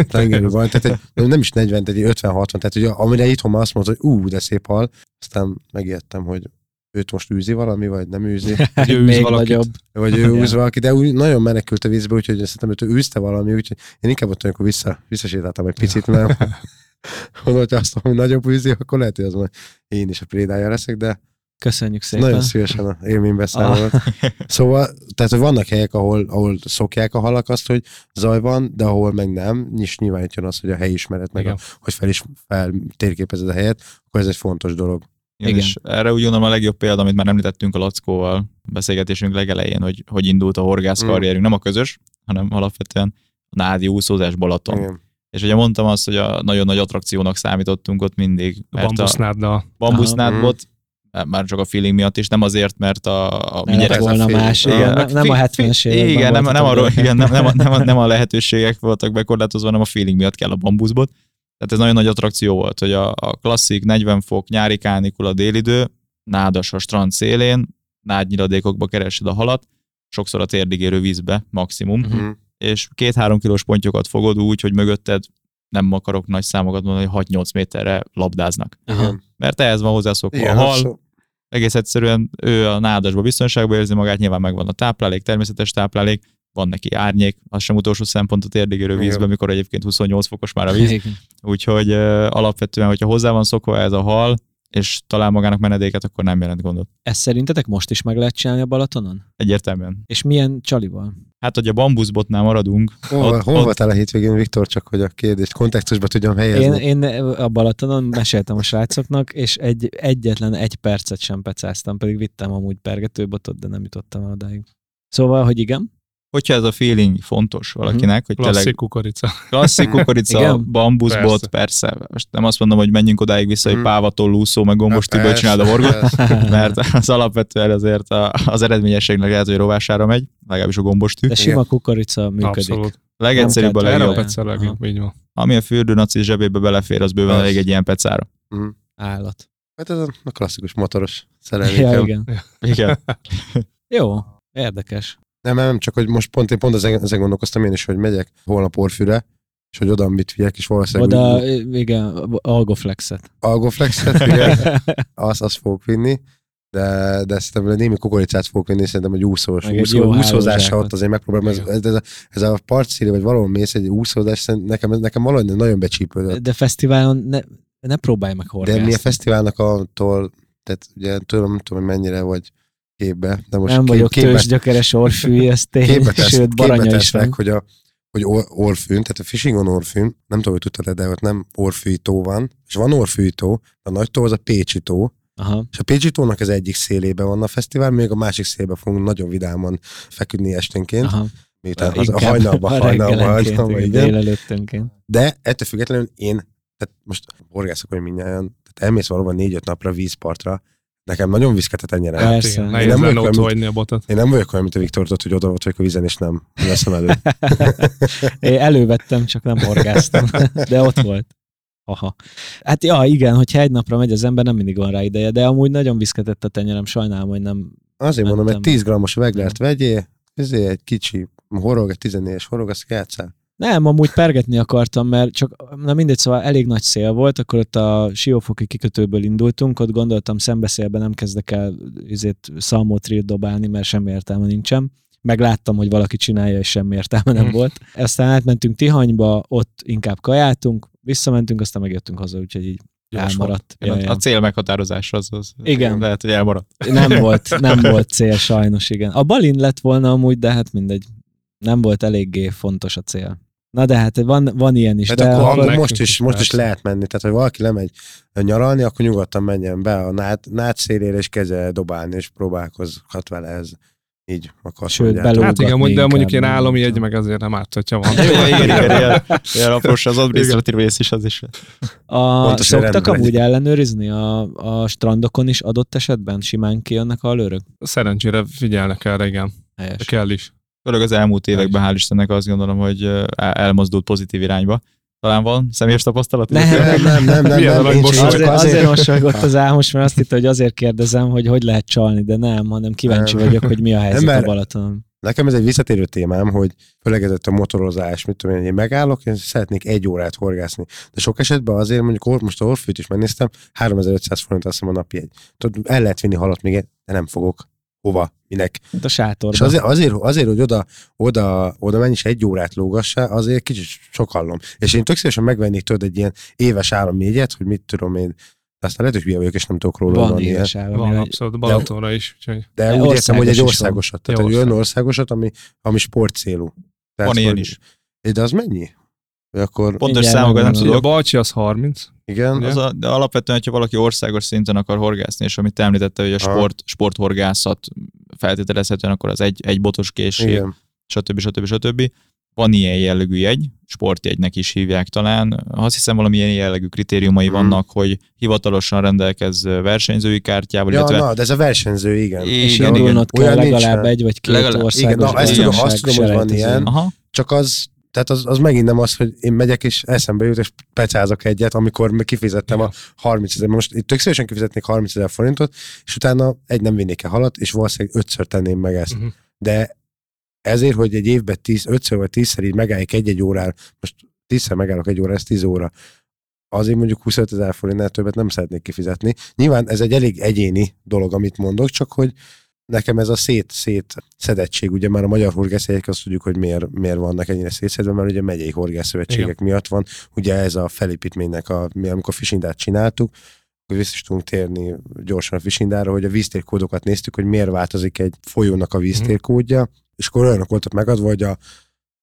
Tengeri baj, <laughs> tehát egy, nem is 40, tehát egy 50-60, tehát ugye, amire itthon már azt mondta, hogy ú, de szép hal, aztán megijedtem, hogy őt most űzi valami, vagy nem űzi, <laughs> Hogy ő űz valakit. nagyobb. vagy ő <laughs> űz valaki, de úgy nagyon menekült a vízbe, úgyhogy szerintem őt űzte valami, úgyhogy én inkább ott amikor vissza, visszasétáltam egy picit, mert mondom, hogy azt mondom, hogy nagyobb űzi, akkor lehet, hogy az majd én is a prédája leszek, de Köszönjük szépen. nagyon szívesen a élménybeszámolót. <laughs> Szóval, tehát hogy vannak helyek, ahol, ahol szokják a halak azt, hogy zaj van, de ahol meg nem, és nyilván itt jön az, hogy a helyismeret, meg a, hogy fel is fel térképezed a helyet, akkor ez egy fontos dolog. Igen. Igen. És erre úgy gondolom a legjobb példa, amit már említettünk a Lackóval beszélgetésünk legelején, hogy, hogy indult a horgász Mm. karrierünk, nem a közös, hanem alapvetően a nádi úszózás Balaton. Igen. És ugye mondtam azt, hogy a nagyon nagy attrakciónak számítottunk ott mindig, A a bambusznáddal. bambusznád már csak a feeling miatt is, nem azért, mert a, a mi gyerek... volna fél- más. Igen, Igen, a nem, nem a fi- 70-es fi- években Igen, nem, nem, arról, igen nem, nem, a, nem, a, nem a lehetőségek voltak bekorlátozva, hanem a feeling miatt kell a bambuszbot. Tehát ez nagyon nagy attrakció volt, hogy a, a klasszik 40 fok nyári kánikula délidő, nádas a strand szélén, nádnyiladékokba keresed a halat, sokszor a térdig érő vízbe maximum, Mhm. És két-három kilós pontyokat fogod úgy, hogy mögötted nem akarok nagy számokat mondani, hogy 6-8 méterre labdáznak. Igen. Mert ehhez van hozzászokva Igen, a hal, abszolút. egész egyszerűen ő a nádasba biztonságban érzi magát, nyilván megvan a táplálék, természetes táplálék, van neki árnyék, az sem utolsó szempont a térdigérő Igen. vízben, mikor egyébként 28 fokos már a víz. Igen. Úgyhogy uh, alapvetően, hogyha hozzá van szokva ez a hal, és talál magának menedéket, akkor nem jelent gondot. Ezt szerintetek most is meg lehet csinálni a Balatonon? Egyértelműen. És milyen csalival? Hát, hogy a bambuszbotnál maradunk. Hol, ott- hol ott- voltál a hétvégén, Viktor, csak hogy a kérdést kontextusba tudjam helyezni? Én, én a Balatonon meséltem a srácoknak, és egy, egyetlen egy percet sem pecáztam, pedig vittem amúgy pergetőbotot, de nem jutottam el odáig. Szóval, hogy igen, Hogyha ez a feeling fontos valakinek, hogy Klasszik tényleg kukorica. klasszik kukorica, bambuszbot, persze. persze. Most nem azt mondom, hogy menjünk odáig vissza, hogy Mhm. pávatól lúszó, meg gombos Tibor csináld a horgot, mert az alapvetően azért az eredményességnek lehet, hogy rovására megy, legalábbis a gombos tű. de sima kukorica működik. Abszolút. Legegyszerűbb a legjobb. pecel legjobb, így van. Ami a fürdőnaci zsebébe belefér, az bőven elég egy ilyen pecára. Mhm. Állat. Hát ez a, a klasszikus motoros Ja, szerelmékem. igen. Igen. <laughs> Jó, érdekes. Nem, nem, csak hogy most pont, én pont ezen, ezen gondolkoztam én is, hogy megyek holnap Orfűre, és hogy oda mit vigyek, és valószínűleg Oda, úgy- igen, Algoflexet. Algoflexet vigyek, <laughs> azt, azt fogok vinni, de, de szerintem némi kukoricát fogok vinni, szerintem egy úszós, Meg egy úszó, úszózással hálózsákot. ott azért megpróbálom, ez, ez, ez, a, ez a partszíri, vagy valahol mész egy úszózás, nekem, nekem valahogy nagyon becsípődött. De fesztiválon ne, ne próbálj meg De horgászni. mi a fesztiválnak attól, tehát ugye tudom, nem tudom, hogy mennyire vagy képbe, de most nem kép- vagyok képbe- tőzsgyökeres orfű, ez tény, képbe tesz, sőt, baranya is van. hogy a hogy or, orfűn, tehát a Fishingon orfűn, nem tudom, hogy tudtad de ott nem orfűi tó van, és van orfűi tó, a nagy tó az a Pécsi tó, Aha. és a Pécsi tónak az egyik szélében van a fesztivál, még a másik szélben fogunk nagyon vidáman feküdni esténként, Aha. miután az a Inkább hajnalba, a hajnalba, reggelenként, hajnalba, igen. De ettől függetlenül én, tehát most horgászok, hogy mindjárt, tehát elmész valóban négy-öt napra vízpartra, nekem nagyon viszket a tenyerem. Persze. Hát nehéz nem lenne ott olyan, hagyni a botot. Én nem vagyok olyan, mint a Viktor, tudod, hogy oda vagyok a vízen, és nem veszem elő. <laughs> Én elővettem, csak nem horgáztam, <laughs> de ott volt. Aha. Hát ja, igen, hogyha egy napra megy az ember, nem mindig van rá ideje, de amúgy nagyon viszketett a tenyerem, sajnálom, hogy nem. Azért mondom, egy Mentem. 10 grammos veglert vegyél, ezért egy kicsi horog, egy 14-es horog, azt játszál. Nem, amúgy pergetni akartam, mert csak, na mindegy, szóval elég nagy szél volt, akkor ott a Siófoki kikötőből indultunk, ott gondoltam szembeszélben nem kezdek el izét szalmótrilt dobálni, mert semmi értelme nincsen. Megláttam, hogy valaki csinálja, és semmi értelme nem Hm. volt. Aztán átmentünk Tihanyba, ott inkább kajáltunk, visszamentünk, aztán megjöttünk haza, úgyhogy így Gyors elmaradt. Ja. A cél meghatározás az, az Igen. lehet, hogy elmaradt. Nem <laughs> volt, nem volt cél sajnos, igen. A balin lett volna amúgy, de hát mindegy. Nem volt eléggé fontos a cél. Na de hát van, van ilyen is. Hát de akkor, akkor most is, is, most is lehet menni. Tehát, ha valaki lemegy nyaralni, akkor nyugodtan menjen be a nád, nád szélére, és kezdje dobálni, és próbálkozhat vele ez. Így akar Sőt, Hát igen, de mondjuk nem állami egy, meg azért nem árt, hogyha van. <laughs> Jó, igen, igen, ilyen, ilyen apros, az adminisztratív rész is az is. A, Pontosan szoktak amúgy ellenőrizni a, a strandokon is adott esetben? Simán kijönnek a lőrök? Szerencsére figyelnek erre, igen. De Helyes. kell is. Főleg az elmúlt években, hál' Istennek azt gondolom, hogy elmozdult pozitív irányba. Talán van személyes tapasztalat? Nem, Nem, nem, nem, nem, nem, mosoly. csak Azért, azért, azért mosolygott az Ámos, mert azt hitte, hogy azért kérdezem, hogy hogy lehet csalni, de nem, hanem kíváncsi Nem. vagyok, hogy mi a helyzet Nem, a Balatonon. Nekem ez egy visszatérő témám, hogy főleg ez a motorozás, mit tudom én, én megállok, én szeretnék egy órát horgászni. De sok esetben azért mondjuk most a Orfűt is megnéztem, 3500 forint azt hiszem a napi egy. Tudod, el lehet vinni halat még, egy, de nem fogok. Hova? Minek? Hát a sátorban. És azért, azért, azért hogy oda, oda, oda menj is egy órát lógassá, azért kicsit sokallom. És én tök szívesen megvennék tőled egy ilyen éves állami jegyet, hogy mit tudom én, de aztán lehet, hogy hülye vagyok, és nem tudok róla van van ilyen. éves állami, Van hogy- abszolút Balatonra is. Úgyhogy De, De úgy értem, hogy egy van. országosat. Tehát egy olyan országos. országosat, ami, ami sport célú. Tehát, Van ilyen is. De az mennyi? Akkor, Pontos számokat nem megmondom. a tudok. Balcsi az 30. igen? Az a, de alapvetően, hogyha valaki országos szinten akar horgászni, és amit te említette, hogy a sport, sporthorgászat feltételezhetően, akkor az egy, egy botos készség, igen. stb. stb. stb. Van ilyen jellegű jegy, sportjegynek is hívják talán. Azt hiszem valamilyen jellegű kritériumai Mhm. vannak, hogy hivatalosan rendelkezz versenyzői kártyával, Ja, illetve na, de ez a versenyző, igen. És igen, igen. indulnod kell Olyan legalább nincsen. egy vagy két Legalább- országos igen, na, ezt tudom, azt tudom, hogy van ilyen. Aha, Csak az, tehát az, az megint nem az, hogy én megyek és eszembe jut, és pecázok egyet, amikor kifizettem a 30 ezer. Most itt tök szívesen kifizetnék 30 ezer forintot, és utána egy nem vinnék el halat, és valószínűleg ötször tenném meg ezt. Mhm. De ezért, hogy egy évben tíz, ötször vagy tízszer így megálljak egy-egy órára, most tízszer megállok egy óra, ez tíz óra, azért mondjuk 25 ezer forintnál többet nem szeretnék kifizetni. Nyilván ez egy elég egyéni dolog, amit mondok, csak hogy nekem ez a szét, szét szedettség, ugye már a magyar horgászjegyek azt tudjuk, hogy miért, miért vannak ennyire szétszedve, mert ugye megyei horgászszövetségek miatt van. Ugye ez a felépítménynek, a, mi amikor fisindát csináltuk, akkor vissza is tudunk térni gyorsan a fisindára, hogy a víztérkódokat néztük, hogy miért változik egy folyónak a víztérkódja, és akkor olyanok voltak megadva, hogy a,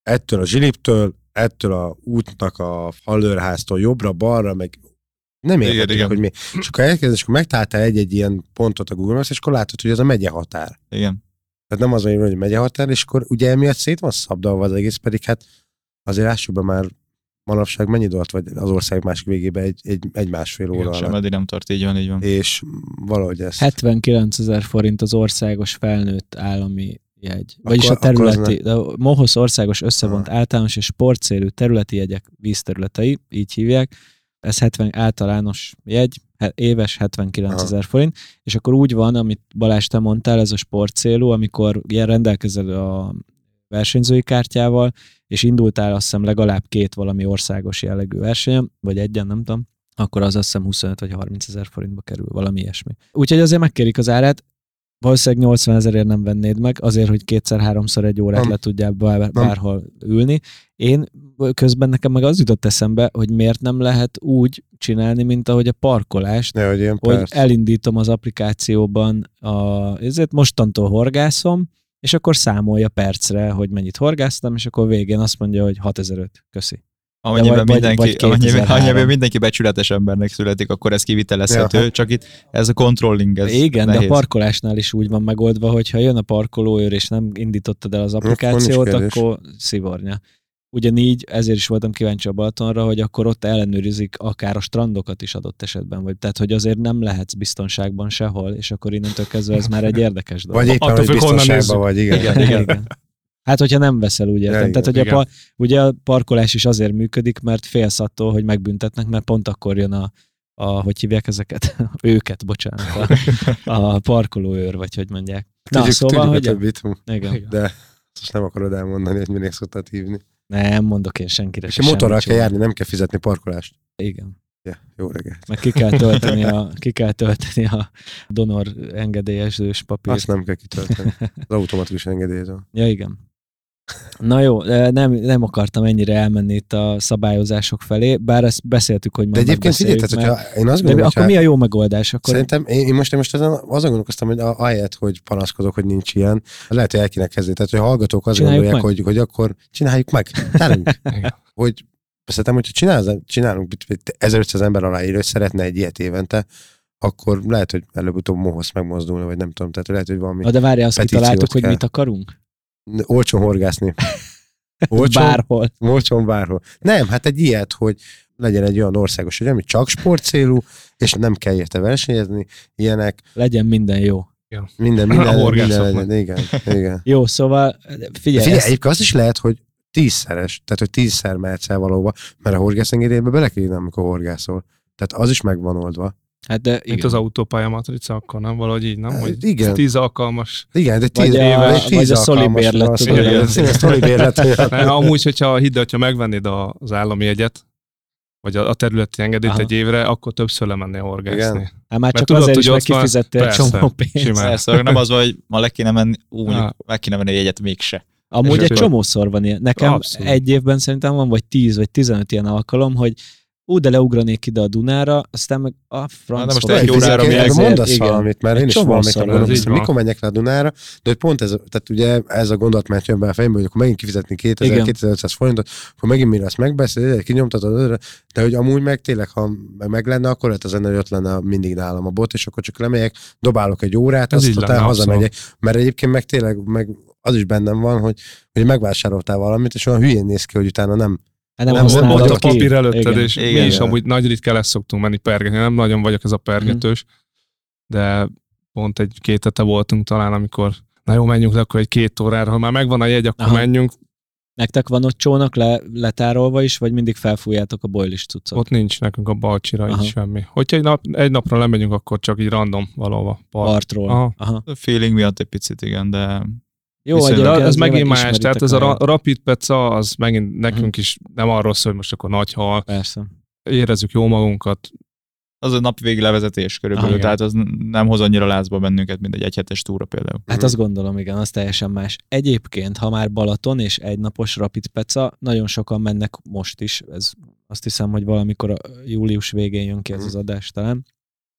ettől a zsiliptől, ettől a útnak a hallőrháztól jobbra, balra, meg nem igen. hogy mi. És akkor elkezdesz, és akkor megtaláltál egy-egy ilyen pontot a Google Maps, és akkor látod, hogy ez a megye határ. Igen. Tehát nem az, hogy hogy megye határ, és akkor ugye emiatt szét van szabdalva az egész, pedig hát azért lássuk be már manapság mennyi dolt vagy az ország másik végébe egy, egy, egy másfél óra Igen, alatt. Sem eddig nem tart, így van, így van. És valahogy ezt... 79 ezer forint az országos felnőtt állami jegy. Vagyis Akkor- a területi, de a MOHOSZ országos összevont általános és sportcélű területi jegyek vízterületei, így hívják. Ez 70 általános jegy, éves 79 Aha. ezer forint, és akkor úgy van, amit Balázs te mondtál, ez a sportcélú, amikor ilyen rendelkezel a versenyzői kártyával, és indultál azt hiszem legalább két valami országos jellegű versenyen, vagy egyen, nem tudom, akkor az azt hiszem 25 vagy 30 ezer forintba kerül, valami ilyesmi. Úgyhogy azért megkérik az árát, valószínűleg 80 ezerért nem vennéd meg, azért, hogy kétszer-háromszor egy órát Nem. le tudjál bár, bárhol ülni. Én közben nekem meg az jutott eszembe, hogy miért nem lehet úgy csinálni, mint ahogy a parkolást, Ne, hogy ilyen hogy perc. elindítom az applikációban, a, ezért mostantól horgászom, és akkor számolja percre, hogy mennyit horgáztam, és akkor végén azt mondja, hogy 6005, köszi. Amennyiben vagy- mindenki, vagy amennyiben, 2003. amennyiben mindenki becsületes embernek születik, akkor ez kivitelezhető, Ja. csak itt ez a controlling, ez Igen, nehéz. de a parkolásnál is úgy van megoldva, hogy ha jön a parkolóőr, és nem indítottad el az applikációt, akkor szivornya. Ugyanígy ezért is voltam kíváncsi a Balatonra, hogy akkor ott ellenőrizik akár a strandokat is adott esetben, vagy tehát, hogy azért nem lehetsz biztonságban sehol, és akkor innentől kezdve ez már egy <laughs> érdekes dolog. Vagy éppen, Attól hogy függ, honnan nézzük. vagy, igen. igen, igen. Hát, hogyha nem veszel, úgy értem. Ja, Tehát, hogy igen, a, ugye a parkolás is azért működik, mert félsz attól, hogy megbüntetnek, mert pont akkor jön a, a hogy hívják ezeket? <laughs> őket, bocsánat. A, a parkolóőr, vagy hogy mondják. Na, Tudjuk, szóval, tudjuk hogy... a többit, Igen. Igen. de most nem akarod elmondani, hogy minek szoktad hívni. Nem mondok én senkire. És se motorral kell sem. járni, nem kell fizetni parkolást. Igen. Ja, jó reggelt. Meg ki kell tölteni a, <laughs> ki kell tölteni a donor engedélyezős papírt. Azt nem kell kitölteni. Az <laughs> automatikus engedélyező. Ja, igen. Na jó, de nem, nem akartam ennyire elmenni itt a szabályozások felé, bár ezt beszéltük, hogy De majd egyébként figyelj, tehát, hogyha én azt De gondolom, akkor mi a jó megoldás? Akkor Szerintem én, én most, én most ezen, azon gondolkoztam, hogy a- ahelyett, hogy panaszkodok, hogy nincs ilyen, lehet, hogy el kéne kezdeni. Tehát, hogy a hallgatók azt Csináljuk gondolják, meg. hogy, hogy akkor csináljuk meg. Tárunk. <laughs> Igen. hogy szerintem, hogyha csinálsz, csinálunk mit- mit- 1500 ember aláírő, hogy szeretne egy ilyet évente, akkor lehet, hogy előbb-utóbb mohoz megmozdulni, vagy nem tudom. Tehát lehet, hogy valami Na de várjál, azt kitaláltuk, hogy kell. mit akarunk? Olcsón horgászni. <laughs> Olcsón, Bárhol. olcsón bárhol. Nem, hát egy ilyet, hogy legyen egy olyan országos, hogy ami csak sportcélú, és nem kell érte versenyezni, ilyenek, Legyen minden jó. <laughs> minden, A minden, minden horgászoknak. legyen, igen, igen. Jó, szóval figyelj, Figyelj, ezt, egyébként az is lehet, hogy tízszeres, tehát hogy tízszer mehetsz el valóba, mert a horgászengedélybe bele kell írni, amikor horgászol. Tehát az is meg van oldva. Hát de Mint igen. az autópálya matrica, akkor nem valahogy így, nem? Hát, Hogy igen. tíz alkalmas. Igen, de Vagy tíz, a- vagy vagy tíz a tudod, <laughs> igen, ilyen. igen, a Szoli bérlet, olyan. Ne, amúgy, hogyha hidd, hogyha megvennéd a, az állami jegyet, vagy a, a területi engedélyt Aha. egy évre, akkor többször lemennél horgászni. Igen. Hát már csak tudod, azért is hogy meg ott van- kifizettél egy csomó pénzt. Persze, nem az, hogy ma le kéne menni, ú, meg kéne menni egy egyet mégse. Amúgy egy csomószor van ilyen. Nekem Abszolút. egy évben szerintem van vagy 10 vagy 15 ilyen alkalom, hogy ú, de leugranék ide a Dunára, aztán meg a franc. de most egy órára még mondasz igen. valamit, mert én is valamit gondolom, mikor menjek le a Dunára, de hogy pont ez, tehát ugye ez a gondolat már jön be a fejembe, hogy akkor megint kifizetni Igen. 2000-2500 forintot, akkor megint mire azt megbeszél, kinyomtatod, de hogy amúgy meg tényleg, ha meg, lenne, akkor lehet az lenne, hogy ott lenne mindig nálam a bot, és akkor csak lemegyek, dobálok egy órát, Ez azt utána hazamegyek, mert egyébként meg tényleg meg az is bennem van, hogy, hogy megvásároltál valamit, és olyan hülyén néz ki, hogy utána nem. Hát nem Nem, Ott a ki. papír előtted, Igen. és Igen. mi is Igen. amúgy nagy ritkán lesz szoktunk menni pergetni. Nem nagyon vagyok ez a pergetős, de pont egy két hete voltunk talán, amikor na jó, menjünk le akkor egy két órára, ha már megvan a jegy, akkor Aha. menjünk. Nektek van ott csónak le, letárolva is, vagy mindig felfújjátok a boilis cuccot? Ott nincs nekünk a balcsira Aha. így semmi. Hogyha egy, nap, egy napra lemegyünk, akkor csak így random valahova. Part. Partról. Aha. Aha. A feeling miatt egy picit, igen, de Jó, Viszont- De ez megint más, tehát ez a a- ra- rapid peca, az megint nekünk is nem arról szól, hogy most akkor nagy hal, Persze. érezzük jó magunkat, az a napi levezetés körülbelül, Ah, tehát az nem hoz annyira lázba bennünket, mint egy egyhetes túra például. Hát Mhm. azt gondolom, igen, az teljesen más. Egyébként, ha már Balaton és egynapos rapid peca, nagyon sokan mennek most is, ez azt hiszem, hogy valamikor a július végén jön ki ez Mhm. az adás talán,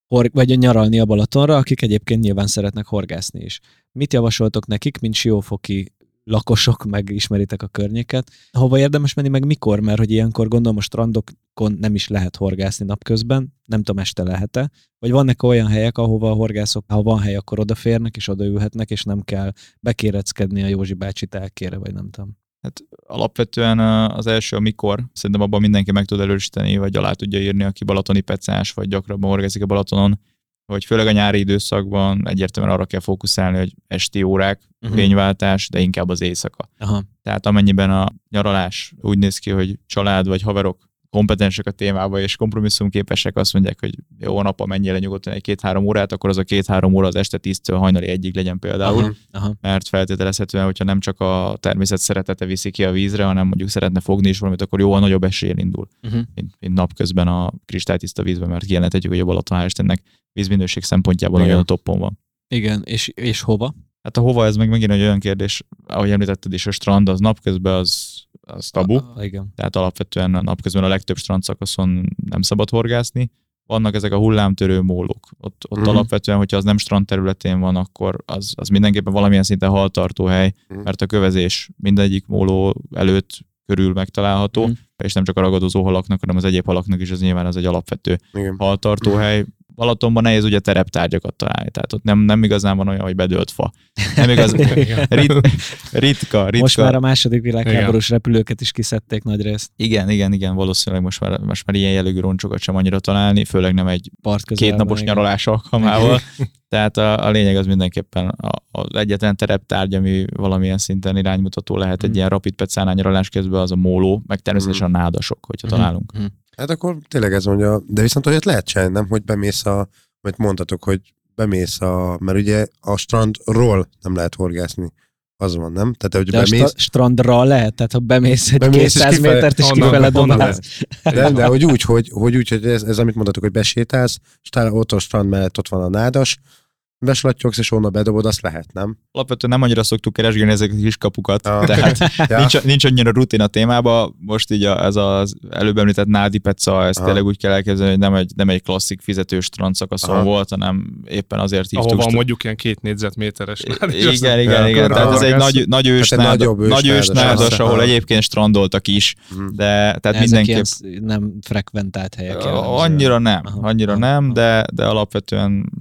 Hor- vagy nyaralni a Balatonra, akik egyébként nyilván szeretnek horgászni is. Mit javasoltok nekik, mint siófoki lakosok, meg ismeritek a környéket. Hova érdemes menni, meg mikor? Mert hogy ilyenkor gondolom a strandokon nem is lehet horgászni napközben, nem tudom, este lehet-e. Vagy vannak olyan helyek, ahova a horgászok, ha van hely, akkor odaférnek és odaülhetnek, és nem kell bekéreckedni a Józsi bácsi telkére, vagy nem tudom. Hát alapvetően a- az első, amikor szerintem abban mindenki meg tud erősíteni, vagy alá tudja írni, aki balatoni pecás, vagy gyakrabban horgászik a Balatonon, hogy főleg a nyári időszakban egyértelműen arra kell fókuszálni, hogy esti órák, Mhm. fényváltás, de inkább az éjszaka. Aha. Tehát amennyiben a nyaralás úgy néz ki, hogy család vagy haverok kompetensek a témába, és kompromisszumképesek, azt mondják, hogy jó nap, mennyire nyugodtan egy két-három órát, akkor az a két-három óra az este 10-től hajnali egyig legyen például, Aha. Aha. mert feltételezhetően, hogyha nem csak a természet szeretete viszi ki a vízre, hanem mondjuk szeretne fogni is valamit, akkor jóval nagyobb eséllyel indul, Uh-huh. mint, mint napközben a kristálytiszta vízben, mert kijelenthetjük, hogy a Balaton vízminőség szempontjából Igen. nagyon a toppon van. Igen, és, és hova? Hát a hova ez meg megint egy olyan kérdés, ahogy említetted is, a strand az napközben az, az tabu, A, igen. tehát alapvetően a napközben a legtöbb strandszakaszon nem szabad horgászni. Vannak ezek a hullámtörő mólók. Ott, ott uh-huh. alapvetően, hogyha az nem strand területén van, akkor az, az mindenképpen valamilyen szinten haltartó hely, Mhm. mert a kövezés mindegyik móló előtt körül megtalálható, Mhm. és nem csak a ragadozó halaknak, hanem az egyéb halaknak is az nyilván az egy alapvető Igen. haltartó hely. Balatonban nehéz ugye tereptárgyakat találni, tehát ott nem, nem igazán van olyan, hogy bedőlt fa. Nem igaz, <laughs> rit, ritka, ritka. Most már a második világháborús repülőket is kiszedték nagy részt Igen, igen, igen, valószínűleg most már, most már ilyen jellegű roncsokat sem annyira találni, főleg nem egy part közelben. kétnapos igen. nyaralás alkalmával. <laughs> Tehát a, a lényeg az mindenképpen a, az egyetlen tereptárgy, ami valamilyen szinten iránymutató lehet egy Mhm. ilyen rapid pecánál nyaralás közben, az a móló, meg természetesen a nádasok, hogyha Mhm. találunk. Mhm. Hát akkor tényleg ez mondja, de viszont olyat lehet csinálni, nem, hogy bemész a, amit mondtatok, hogy bemész a, mert ugye a strandról nem lehet horgászni. Az van, nem? Tehát, hogy De a bemész, sta- strandra lehet, tehát ha bemész egy Bemész, és 200 kifele- métert, és kifele dobálsz. de, de hogy úgy, hogy, hogy, úgy, hogy ez, ez, amit mondtatok, hogy besétálsz, és ott a strand mellett ott van a nádas, beslattyogsz, és onnan bedobod, azt lehet, nem? Alapvetően nem annyira szoktuk keresgélni ezeket a kis kapukat, Ah. tehát <laughs> Ja. nincs, nincs annyira rutin a témába. Most így a, ez az előbb említett Nádi Peca, ezt Aha. tényleg úgy kell elképzelni, hogy nem egy, nem egy klasszik fizetős strandszakaszon Aha. volt, hanem éppen azért hívtuk. Str- mondjuk ilyen két négyzetméteres. nád, igen, igen, Ja, igen. akkor Tehát ez egy nagy, nagy ős, Hát nagy ős nádas, nádas, ahol egyébként strandoltak is, Mhm. de tehát mindenképp nem frekventált helyek. annyira nem, annyira nem, de, de alapvetően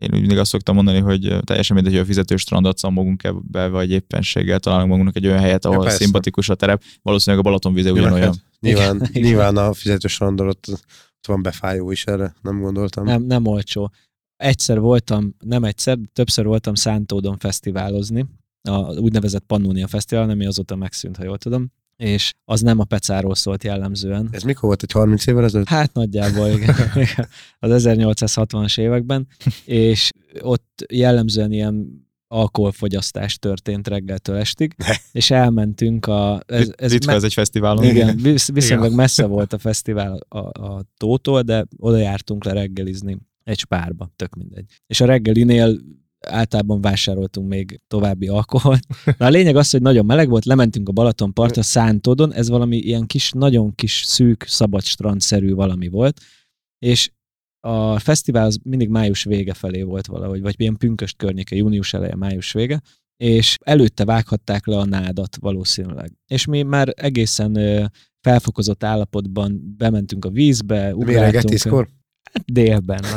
én úgy mindig azt szoktam mondani, hogy teljesen mindegy, hogy a fizetős strandot szamogunk ebbe, vagy éppenséggel találunk magunknak egy olyan helyet, ahol Ja, szimpatikus a terep. Valószínűleg a Balaton víze Jó, ugyanolyan. Nyilván, Igen, <laughs> igen. nyilván a fizetős strandon ott, ott van befájó is erre, nem gondoltam. Nem, nem olcsó. Egyszer voltam, nem egyszer, de többször voltam Szántódon fesztiválozni, a úgynevezett Pannonia Fesztivál, ami azóta megszűnt, ha jól tudom, és az nem a pecáról szólt jellemzően. Ez mikor volt, egy 30 évvel ezelőtt? Hát nagyjából, igen. <laughs> Az 1860-as években, és ott jellemzően ilyen alkoholfogyasztás történt reggeltől estig, és elmentünk a... Ez, ez Ritka me- ez egy fesztiválon. igen, visz, viszonylag Igen. messze volt a fesztivál a, a tótól, de oda jártunk le reggelizni egy spárba, tök mindegy. És a reggelinél általában vásároltunk még további alkoholt. De a lényeg az, hogy nagyon meleg volt, lementünk a Balatonpartra, Szántódon, ez valami ilyen kis, nagyon kis, szűk, szabad strandszerű valami volt, és a fesztivál az mindig május vége felé volt valahogy, vagy ilyen pünköst környéke, június eleje, május vége, és előtte vághatták le a nádat valószínűleg. És mi már egészen felfokozott állapotban bementünk a vízbe, ugráltunk. tízkor? Délben. <laughs>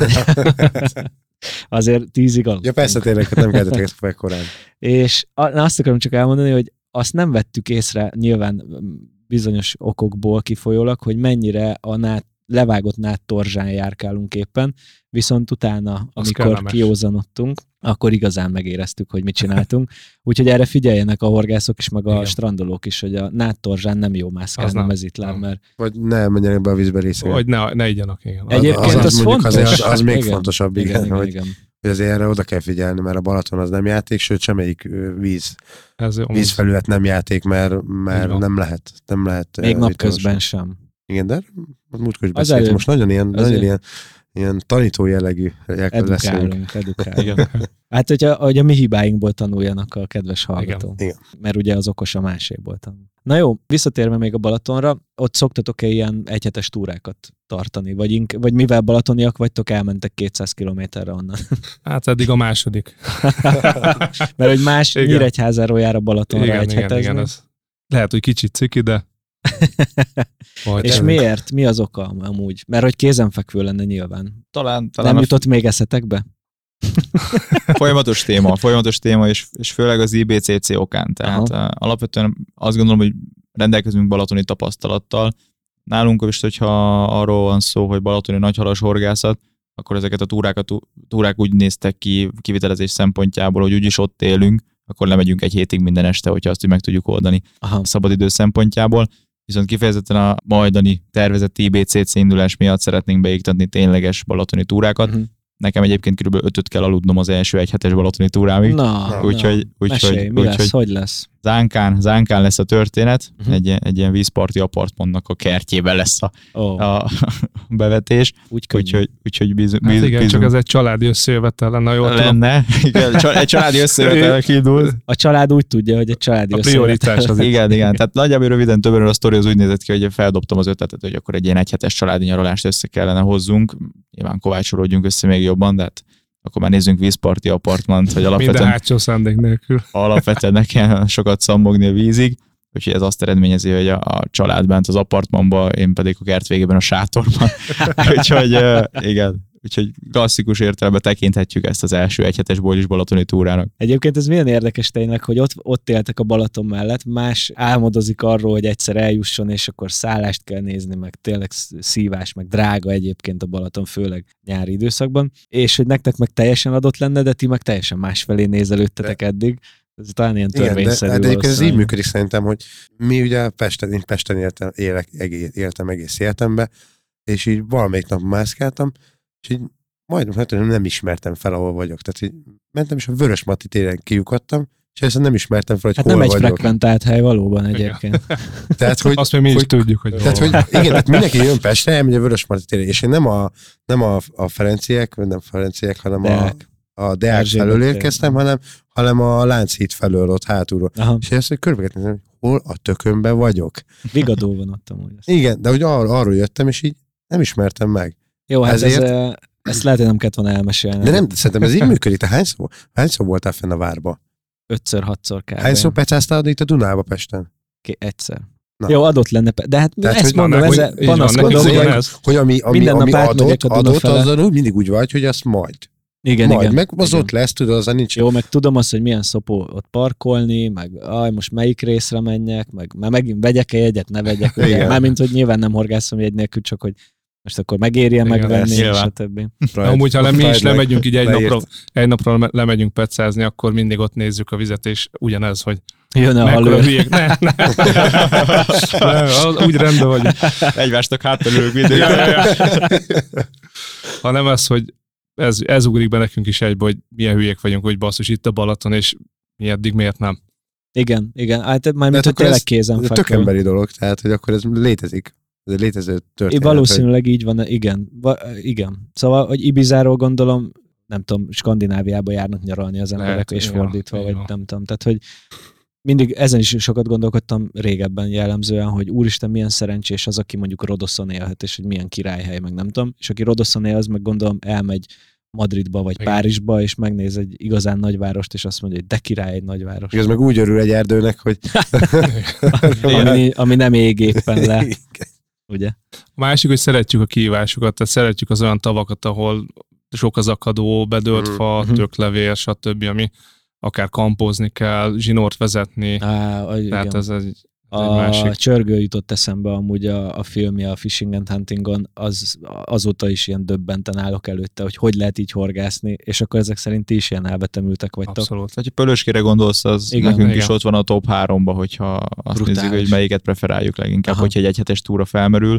<laughs> Azért tízig aludtunk. Ja persze tényleg, hát nem keltettek ezt fel korán. És azt akarom csak elmondani, hogy azt nem vettük észre nyilván mm, bizonyos okokból kifolyólag, hogy mennyire a nát, levágott nád torzsán járkálunk éppen, viszont utána, amikor kiózanodtunk, akkor igazán megéreztük, hogy mit csináltunk. <laughs> Úgyhogy erre figyeljenek a horgászok is, meg a Igen. strandolók is, hogy a nád torzsán nem jó mászkálni Az nem. mezitláb, Nem. mert Vagy ne menjenek be a vízbe részegen. Hogy ne, ne igyanak, igen. Egyébként az, mondjuk fontos. azért Az, az még Igen. fontosabb, igen, igen, igen, hogy, igen. hogy azért erre oda kell figyelni, mert a Balaton az nem játék, sőt semmelyik víz, Ez, vízfelület nem játék, mert, mert nem lehet. Nem lehet Még napközben sem. Igen, de múltkor is beszéltünk, most nagyon ilyen, nagyon ilyen, ilyen tanító jellegű leszünk. Edukálunk, edukálunk. Hát, hogyha, hogy a mi hibáinkból tanuljanak a kedves hallgatók. Igen. Mert ugye az okos a máséból tanul. Na jó, visszatérve még a Balatonra, ott szoktatok-e ilyen egyhetes túrákat tartani? Vagy, ink- vagy mivel balatoniak vagytok, elmentek 200 kilométerre onnan? <laughs> Hát eddig a második. <laughs> Mert hogy más Igen. Nyíregyházáról jár a Balatonra igen, igen, egyhetezni. igen, ez lehet, hogy kicsit ciki, de majd És ez- miért? Mi az oka amúgy? Mert hogy kézenfekvő lenne nyilván. Talán, talán Nem jutott még eszetekbe? <laughs> folyamatos téma, folyamatos téma, és, és főleg az IBCC okán. Tehát Aha. uh, alapvetően azt gondolom, hogy rendelkezünk balatoni tapasztalattal. Nálunk is, hogyha arról van szó, hogy balatoni nagyhalas horgászat, akkor ezeket a túrákat, túrák úgy néztek ki kivitelezés szempontjából, hogy úgyis ott élünk, akkor lemegyünk egy hétig minden este, hogyha azt így meg tudjuk oldani Aha. a szabadidő szempontjából. Viszont kifejezetten a majdani tervezett IBCC indulás miatt szeretnénk beiktatni tényleges balatoni túrákat. Mhm. Nekem egyébként kb. ötöt kell aludnom az első egy hetes balatoni túrámig. Na, Úgyhogy, Mesélj, úgyhogy, mi lesz, úgyhogy hogy lesz? Zánkán, zánkán lesz a történet, uh-huh. egy, ilyen- egy ilyen vízparti apartmannak a kertjében lesz a, Ó, a <laughs> bevetés, úgy úgyhogy, úgyhogy bíz, Hát igen, bízunk csak ez egy családi összejövetel lenne, jól <laughs> lenne. Igen, egy családi összejövetel indult. <laughs> A család úgy tudja, hogy egy családi A prioritás az Igen, igen. Tehát nagyjából röviden többen a sztori az úgy nézett ki, hogy feldobtam az ötletet, hogy akkor egy ilyen egyhetes családi nyaralást össze kellene hozzunk. Nyilván kovácsolódjunk össze még jobban, de hát akkor már nézzünk vízparti apartmant, hogy Minden alapvetően, hátsó szándék nélkül. alapvetően ne kell sokat szammogni a vízig. Úgyhogy ez azt eredményezi, hogy a, a család bent az apartmanban, én pedig a kert végében a sátorban. <laughs> úgyhogy igen, úgyhogy klasszikus értelemben tekinthetjük ezt az első egyhetes Bolyis Balatoni túrának. Egyébként ez milyen érdekes tényleg, hogy ott, ott éltek a Balaton mellett, más álmodozik arról, hogy egyszer eljusson, és akkor szállást kell nézni, meg tényleg sz- szívás, meg drága egyébként a Balaton, főleg nyári időszakban, és hogy nektek meg teljesen adott lenne, de ti meg teljesen másfelé nézelődtetek eddig. Ez talán ilyen Igen, de, törvényszerű. de egyébként ez így működik szerintem, hogy mi ugye Pesten, én Pesten éltem, élek, egész, éltem egész életembe, és így valamelyik nap mászkáltam, és így majdnem hát nem ismertem fel, ahol vagyok. Tehát így mentem, és a Vörös Mati téren kiukadtam, és ezt nem ismertem fel, hogy Hát hol nem egy vagyok. frekventált hely valóban egyébként. <laughs> Tehát, hogy, Azt még mi is hogy, tudjuk, hogy tehát, hogy van. igen, tehát mindenki jön Pestre, elmegy a Vörös Marti térre, és én nem a, nem a, a Ferenciek, nem Ferenciek, hanem Deák. a, a Deák Erzsébet felől érkeztem, hanem, hanem a Lánchíd felől ott hátulról. Aha, És ezt, hogy körbeget nézem, hol a tökönben vagyok. vigadó van ott amúgy. Igen, de hogy ar- arról jöttem, és így nem ismertem meg. Jó, hát Ezért- ez, ezt lehet, hogy nem kellett volna elmesélni. De nem, szerintem ez így működik. Te hányszor, hányszor voltál fenn a várba? Ötször, hatszor kb. Hányszor pecáztál itt a Dunába Pesten? Ké- Egyszer. Na. Jó, adott lenne. De hát Tehát, ezt mondom, ezzel van, panaszkodom, hogy. Hogy ami, ami, Minden ami nap adott, a adott azzal úgy mindig úgy vagy, hogy azt majd. igen, majd, igen. meg az igen. ott lesz, tudod, azzal nincs. Jó, meg tudom azt, hogy milyen szopó ott parkolni, meg aj, most melyik részre menjek, meg már megint vegyek-e jegyet, ne vegyek. <laughs> Ugye? Mármint, hogy nyilván nem horgászom jegy nélkül, csak hogy most akkor megérje Igen, megvenni, és a többi. Na, Amúgy, ha le, mi is lemegyünk így egy Leírt. napra, egy napra le- lemegyünk pecázni, akkor mindig ott nézzük a vizet, és ugyanez, hogy Jön a mekkora halő. hülyék. Ne, ne. <laughs> ne, az- úgy rendben vagy. Egymásnak háttalők mindig. Ja, ja, ja. Hanem ez, hogy ez, ez ugrik be nekünk is egybe, hogy milyen hülyék vagyunk, hogy basszus itt a Balaton, és mi eddig miért nem. Igen, igen. Hát már De mint hogy akkor tényleg ez- Ez tök emberi dolog, tehát hogy akkor ez létezik. Ez egy létező É, történet. Valószínűleg így van, igen. Va- igen. Szóval, hogy Ibizáról gondolom, nem tudom, Skandináviába járnak nyaralni az emberek, Lehet, és van, fordítva, így vagy nem tudom. Tehát, hogy mindig ezen is sokat gondolkodtam régebben jellemzően, hogy úristen, milyen szerencsés az, aki mondjuk Rodoszon élhet, és hogy milyen királyhely, meg nem tudom. És aki Rodoszon él, az meg gondolom elmegy Madridba vagy Igen. Párizsba, és megnéz egy igazán nagyvárost, és azt mondja, hogy de király egy nagyváros. És ez meg úgy örül egy erdőnek, hogy <laughs> ami, ami nem ég éppen le, ugye? A másik, hogy szeretjük a kihívásokat, tehát szeretjük az olyan tavakat, ahol sok az akadó, bedölt Mhm. fa, Mhm. töklevél, stb., ami akár kampozni kell, zsinort vezetni. Á, igen. Tehát egy, ez egy A másik. csörgő jutott eszembe amúgy a, a filmje a Fishing and Huntingon, az, azóta is ilyen döbbenten állok előtte, hogy hogy lehet így horgászni, és akkor ezek szerint ti is ilyen elvetemültek vagytok. Abszolút. Ha Pölöskére gondolsz, az Igen, igen, nekünk igen. is ott van a top 3-ba, hogyha azt Brutális. nézzük, hogy melyiket preferáljuk leginkább, Aha. hogyha egy egyhetes túra felmerül.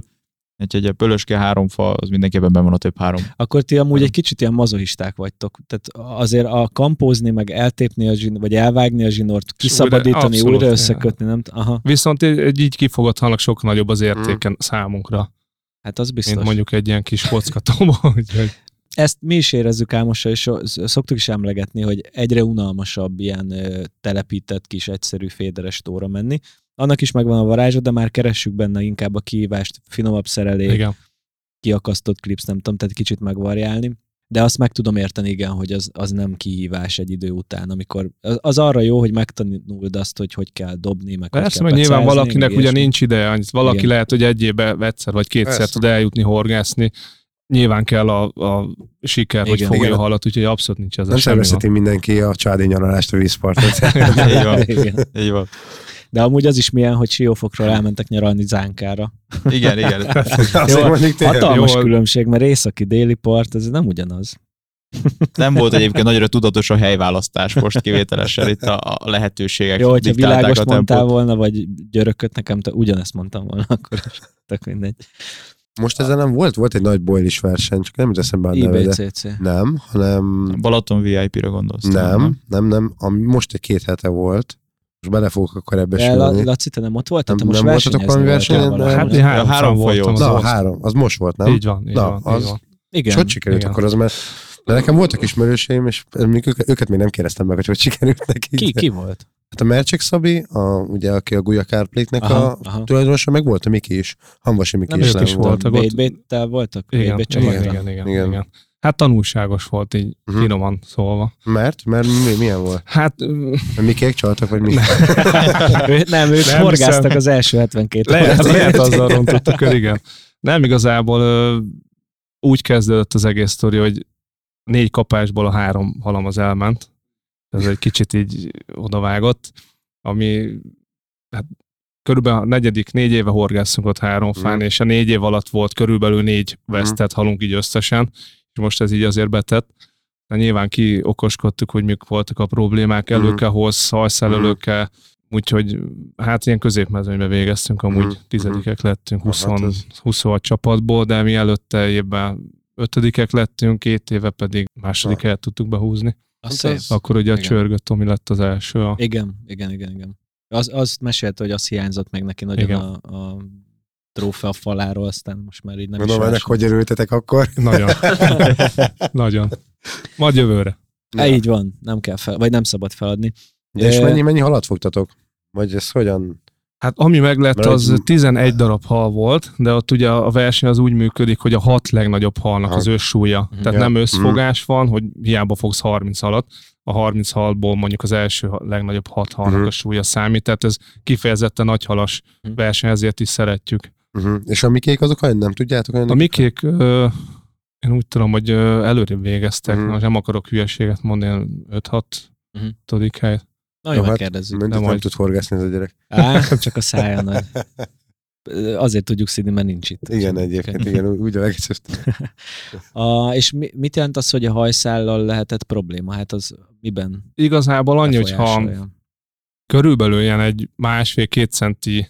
Egy, egy Pölöske három fa, az mindenképpen benne van a több három. Akkor ti amúgy egy kicsit ilyen mazohisták vagytok. Tehát azért a kampózni, meg eltépni a zsinort, vagy elvágni a zsinort, kiszabadítani, abszolút, újra ja. összekötni, nem? Aha. Viszont egy, egy így kifogott halnak sokkal nagyobb az értéken számunkra. Hát az biztos. mint mondjuk egy ilyen kis kockatóba. <laughs> Úgyhogy Ezt mi is érezzük Ámossal, és szoktuk is emlegetni, hogy egyre unalmasabb ilyen telepített kis egyszerű féderes tóra menni. Annak is megvan a varázsa, de már keressük benne inkább a kihívást, finomabb szerelé, igen. kiakasztott klipsz, nem tudom, tehát kicsit megvariálni. De azt meg tudom érteni, igen, hogy az, az nem kihívás egy idő után, amikor az, az arra jó, hogy megtanuld azt, hogy hogy kell dobni, meg Persze, hogy meg kell nyilván pecázni, valakinek meg ugye nincs ideje, valaki Igen. lehet, hogy egy évben egyszer vagy kétszer Persze. tud eljutni horgászni, nyilván kell a, a siker, hogy Igen. fogja Igen. a halat, úgyhogy abszolút nincs ez Nem tervezheti mindenki a csádi nyaralást a vízparton. <laughs> Így van. Igen. Így van. De amúgy az is milyen, hogy Siófokról elmentek nyaralni Zánkára. Igen, igen. <laughs> Azért mondjuk. Hatalmas Jól- különbség, mert északi-déli part, ez nem ugyanaz. <laughs> Nem volt egyébként nagyra tudatos a helyválasztás most kivételesen itt a, a lehetőségek. Jó, hogyha világos a mondtál volna, vagy györököt nekem, te ugyanezt mondtam volna, akkor is tök mindegy. Most ezen nem volt, volt egy nagy boilis verseny, csak nem jut eszembe a neve, de IBCC. nem, hanem Balaton VIP-re gondolsz. nem, nem, nem, ami most egy két hete volt, most bele fogok akkor ebbe De sülni. Laci, te nem ott voltál? Nem- Te most nem voltatok valami versenyen? valahol. Hát mi három, három voltam. az Na, volt. három, az most volt, nem? Így van, így Na, van, az- így van. És Igen. hogy sikerült Igen. akkor az, mert de nekem voltak ismerőseim, és őket, őket még nem kérdeztem meg, hogy hogy sikerült neki. Ki, ki volt? Hát a Mercsik Szabi, a, ugye, aki a Guya Carplate-nek Aha, a aha. tulajdonosa, meg volt a Miki is. Hanvasi Miki Nem, is. nem is volt. voltak ott. Voltak? Igen, igen, igen, igen, Igen. Hát tanulságos volt így Mhm. finoman szólva. Mert? Mert mi, milyen volt? Hát ö, Mert Mikék csaltak, vagy mi? Ő- nem, ők Nem horgáztak hiszem. az első 72 lehet, órát. lehet <laughs> azzal rontott a kör, igen. Nem igazából ö, úgy kezdődött az egész sztori, hogy négy kapásból a három halam az elment. Ez egy kicsit így odavágott, ami hát körülbelül a negyedik, négy éve horgászunk ott három fán, Mhm. és a négy év alatt volt körülbelül négy vesztett halunk így összesen, és most ez így azért betett. De nyilván ki okoskodtuk, hogy mik voltak a problémák, Mhm. előke hoz, hajszálelőke, úgyhogy hát ilyen középmezőnybe végeztünk, amúgy Mhm. tizedikek lettünk, Ah, 20, hát ez- 26 csapatból, de mi előtte évben ötödikek lettünk, két éve pedig második helyet tudtuk behúzni. Az Hát Akkor ugye a Igen. csörgött Tomi lett az első. A... Igen, igen, igen, igen. Az, azt mesélte, hogy az hiányzott még neki nagyon Igen. a, a trófea faláról, aztán most már így nem Mondom, is ennek hogy örültetek akkor? Nagyon. <laughs> Nagyon. Majd jövőre. Ja. Így van, nem kell fel, vagy nem szabad feladni. De és mennyi, mennyi halat fogtatok? Vagy ez hogyan? Hát ami meglett, Mert az egy- 11 darab hal volt, de ott ugye a verseny az úgy működik, hogy a hat legnagyobb halnak az összsúlya. Tehát Ja. nem összfogás van, hogy hiába fogsz 30 halat, a 30 halból mondjuk az első legnagyobb hat halnak Mhm. a súlya számít, tehát ez kifejezetten nagyhalas Mhm. verseny, ezért is szeretjük. Uh-huh. És a Mikék azok olyan nem tudjátok? Olyan A mikék, ö, én úgy tudom, hogy ö, előrébb végeztek, Mhm. most nem akarok hülyeséget mondani, 5-6 Mhm. tudik hely. Na, Jó, jó, hát megkérdezzük. nem, nem tud horgászni ez a gyerek. Á, csak a szája nagy. <laughs> Azért tudjuk színi, mert nincs itt. Igen, egyébként, igen, úgy a. <laughs> A, és mi, mit jelent az, hogy a hajszállal lehetett probléma? Hát az miben Igazából annyi, hogy ha befolyásolja? körülbelül ilyen egy másfél-két centi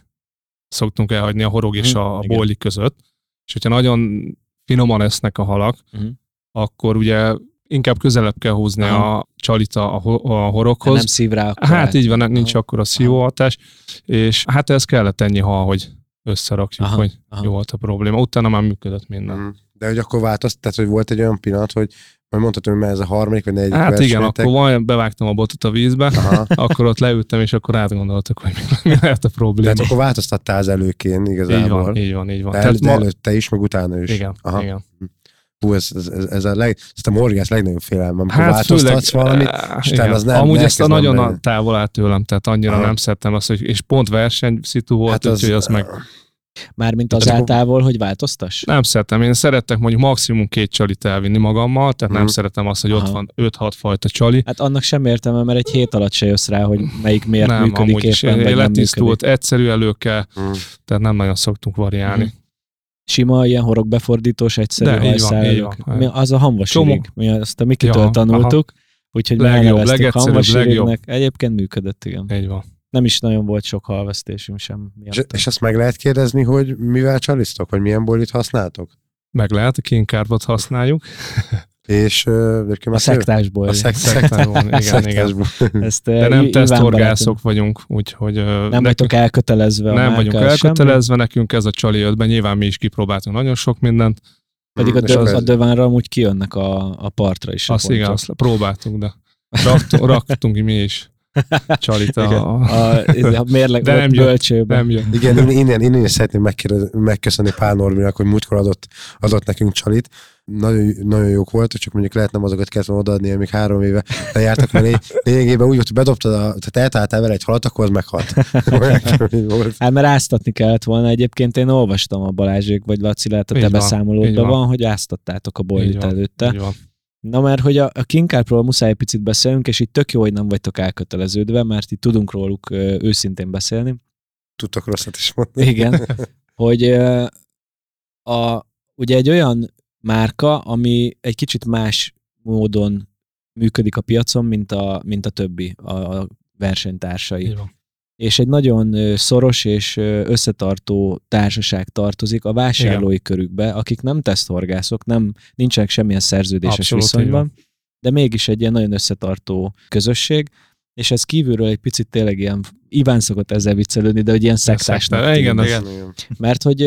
szoktunk elhagyni a horog és Mhm, a, a bóli között, és hogyha nagyon finoman esznek a halak, Mhm. akkor ugye inkább közelebb kell húzni Aha. a csalita a, a horoghoz. nem szív rá akkor Hát át. így van, nincs Aha. akkor a szívóhatás, és hát ez kellett ennyi hal, hogy összerakjuk, Aha, hogy aha. jó volt a probléma. Utána már működött minden. Mhm. De hogy akkor változt, tehát hogy volt egy olyan pillanat, hogy majd mondhatod, hogy már ez a harmadik vagy negyedik Hát igen, akkor majd bevágtam a botot a vízbe, Aha. <laughs> akkor ott leültem, és akkor átgondoltak, hogy mi, mi lehet a probléma. Tehát akkor változtattál az előkén így igazából. van, így van, így van. De, Tehát de ma- előtte is, meg utána is. igen, Aha. igen. Hú, ez, ez, ez, a, leg, ez a morgász legnagyobb félelme, amikor Hát változtatsz főleg, valamit, eh, és igen. az nem- Amúgy ezt a nagyon benne. a távol áll tőlem, tehát annyira Aha. nem szerettem azt, hogy, és pont verseny szitu volt, hát az, úgyhogy az meg Mármint Tehát azáltal, hogy változtass? nem szeretem. Én szeretek mondjuk maximum két csalit elvinni magammal, tehát nem Mhm. szeretem azt, hogy ott Aha. van 5-6 fajta csali. Hát annak sem értelme, mert egy hét alatt se jössz rá, hogy melyik miért nem, működik amúgy is éppen, vagy nem letisztult, egyszerű előke, Mm. tehát nem nagyon szoktunk variálni. Mhm. Sima ilyen horog-befordítós, egyszerű De, így van, így hajszállalók. van. Mi- Az a hamvasirig. Csomó. Mi azt a Mikitől Ja, tanultuk, úgyhogy mi Legjobb, legegyszerűbb, hamvasirignek. Egyébként működött, igen. Így van. Nem is nagyon volt sok halvesztésünk sem. És, miatta. és azt meg lehet kérdezni, hogy mivel csalisztok, vagy milyen bolit használtok? Meg lehet, a kénkárvat használjuk. <laughs> És egyébként A szektásból. A szek- Szektárban, igen, igen. szektásból. <laughs> Ezt, De nem Iván teszthorgászok vagyunk, úgyhogy... barátom, Nem vagytok elkötelezve Nem vagyunk márkával semmi, elkötelezve, nekünk ez a csali jött be, nyilván mi is kipróbáltunk nagyon sok mindent. Pedig a, És dö- akkor a dövánra amúgy kijönnek a, a partra is. a Azt igen, azt próbáltunk, de raktunk, <laughs> raktunk mi is csalit a, A, a mérleg De nem bölcsőben. nem jön. Igen, én innen, innen is szeretném megkérdez- megköszönni Pál Norbinak, hogy múltkor adott, adott nekünk csalit. Nagyon, nagyon jók volt, csak mondjuk lehet nem azokat kellett volna odaadni, amik három éve lejártak, mert lény- lényegében úgy volt, hogy bedobtad, a, tehát eltaláltál vele egy halat, akkor az meghalt. <laughs> Hát mert áztatni kellett volna. Egyébként én olvastam a Balázsék vagy Laci lehet a te beszámolódban van. van. hogy áztattátok a van, előtte. Így van. Na mert hogy a, a kinkárpról muszáj egy picit beszélünk, és itt tök jó, hogy nem vagytok elköteleződve, mert itt tudunk róluk őszintén beszélni. Tudtak rosszat is mondani. Igen. <laughs> hogy a, ugye egy olyan márka, ami egy kicsit más módon működik a piacon, mint a, mint a többi, a, a versenytársai. Van. És egy nagyon szoros és összetartó társaság tartozik a vásárlói körükbe, akik nem teszthorgászok, nem nincsenek semmilyen szerződéses Abszolút, így viszonyban, de mégis egy ilyen nagyon összetartó közösség, és ez kívülről egy picit tényleg ilyen, Iván szokott ezzel viccelődni, de hogy ilyen szektár, igen, az- Igen. Mert hogy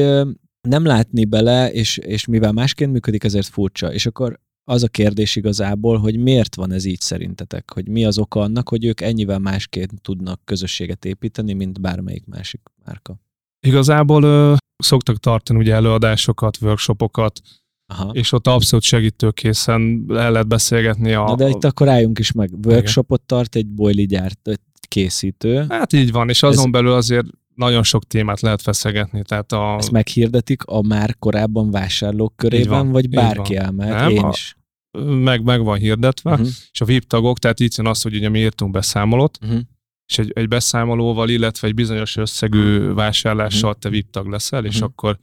nem látni bele, és, és mivel másként működik, ezért furcsa. És akkor az a kérdés igazából, hogy miért van ez így szerintetek? Hogy mi az oka annak, hogy ők ennyivel másként tudnak közösséget építeni, mint bármelyik másik márka? Igazából ö, szoktak tartani ugye előadásokat, workshopokat, Aha. és ott abszolút segítőkészen el lehet beszélgetni a... Na de itt akkor álljunk is meg. Workshopot tart egy boili gyárt egy készítő. Hát így van, és azon Ez- belül azért nagyon sok témát lehet feszegetni, tehát a... Ezt meghirdetik a már korábban vásárlók körében, van, vagy bárki elmehet? Én is. Meg, meg van hirdetve, Uh-huh. és a VIP tagok, tehát így jön az, hogy ugye mi írtunk beszámolót, Uh-huh. és egy, egy beszámolóval, illetve egy bizonyos összegű vásárlással te VIP tag leszel, és Mhm. akkor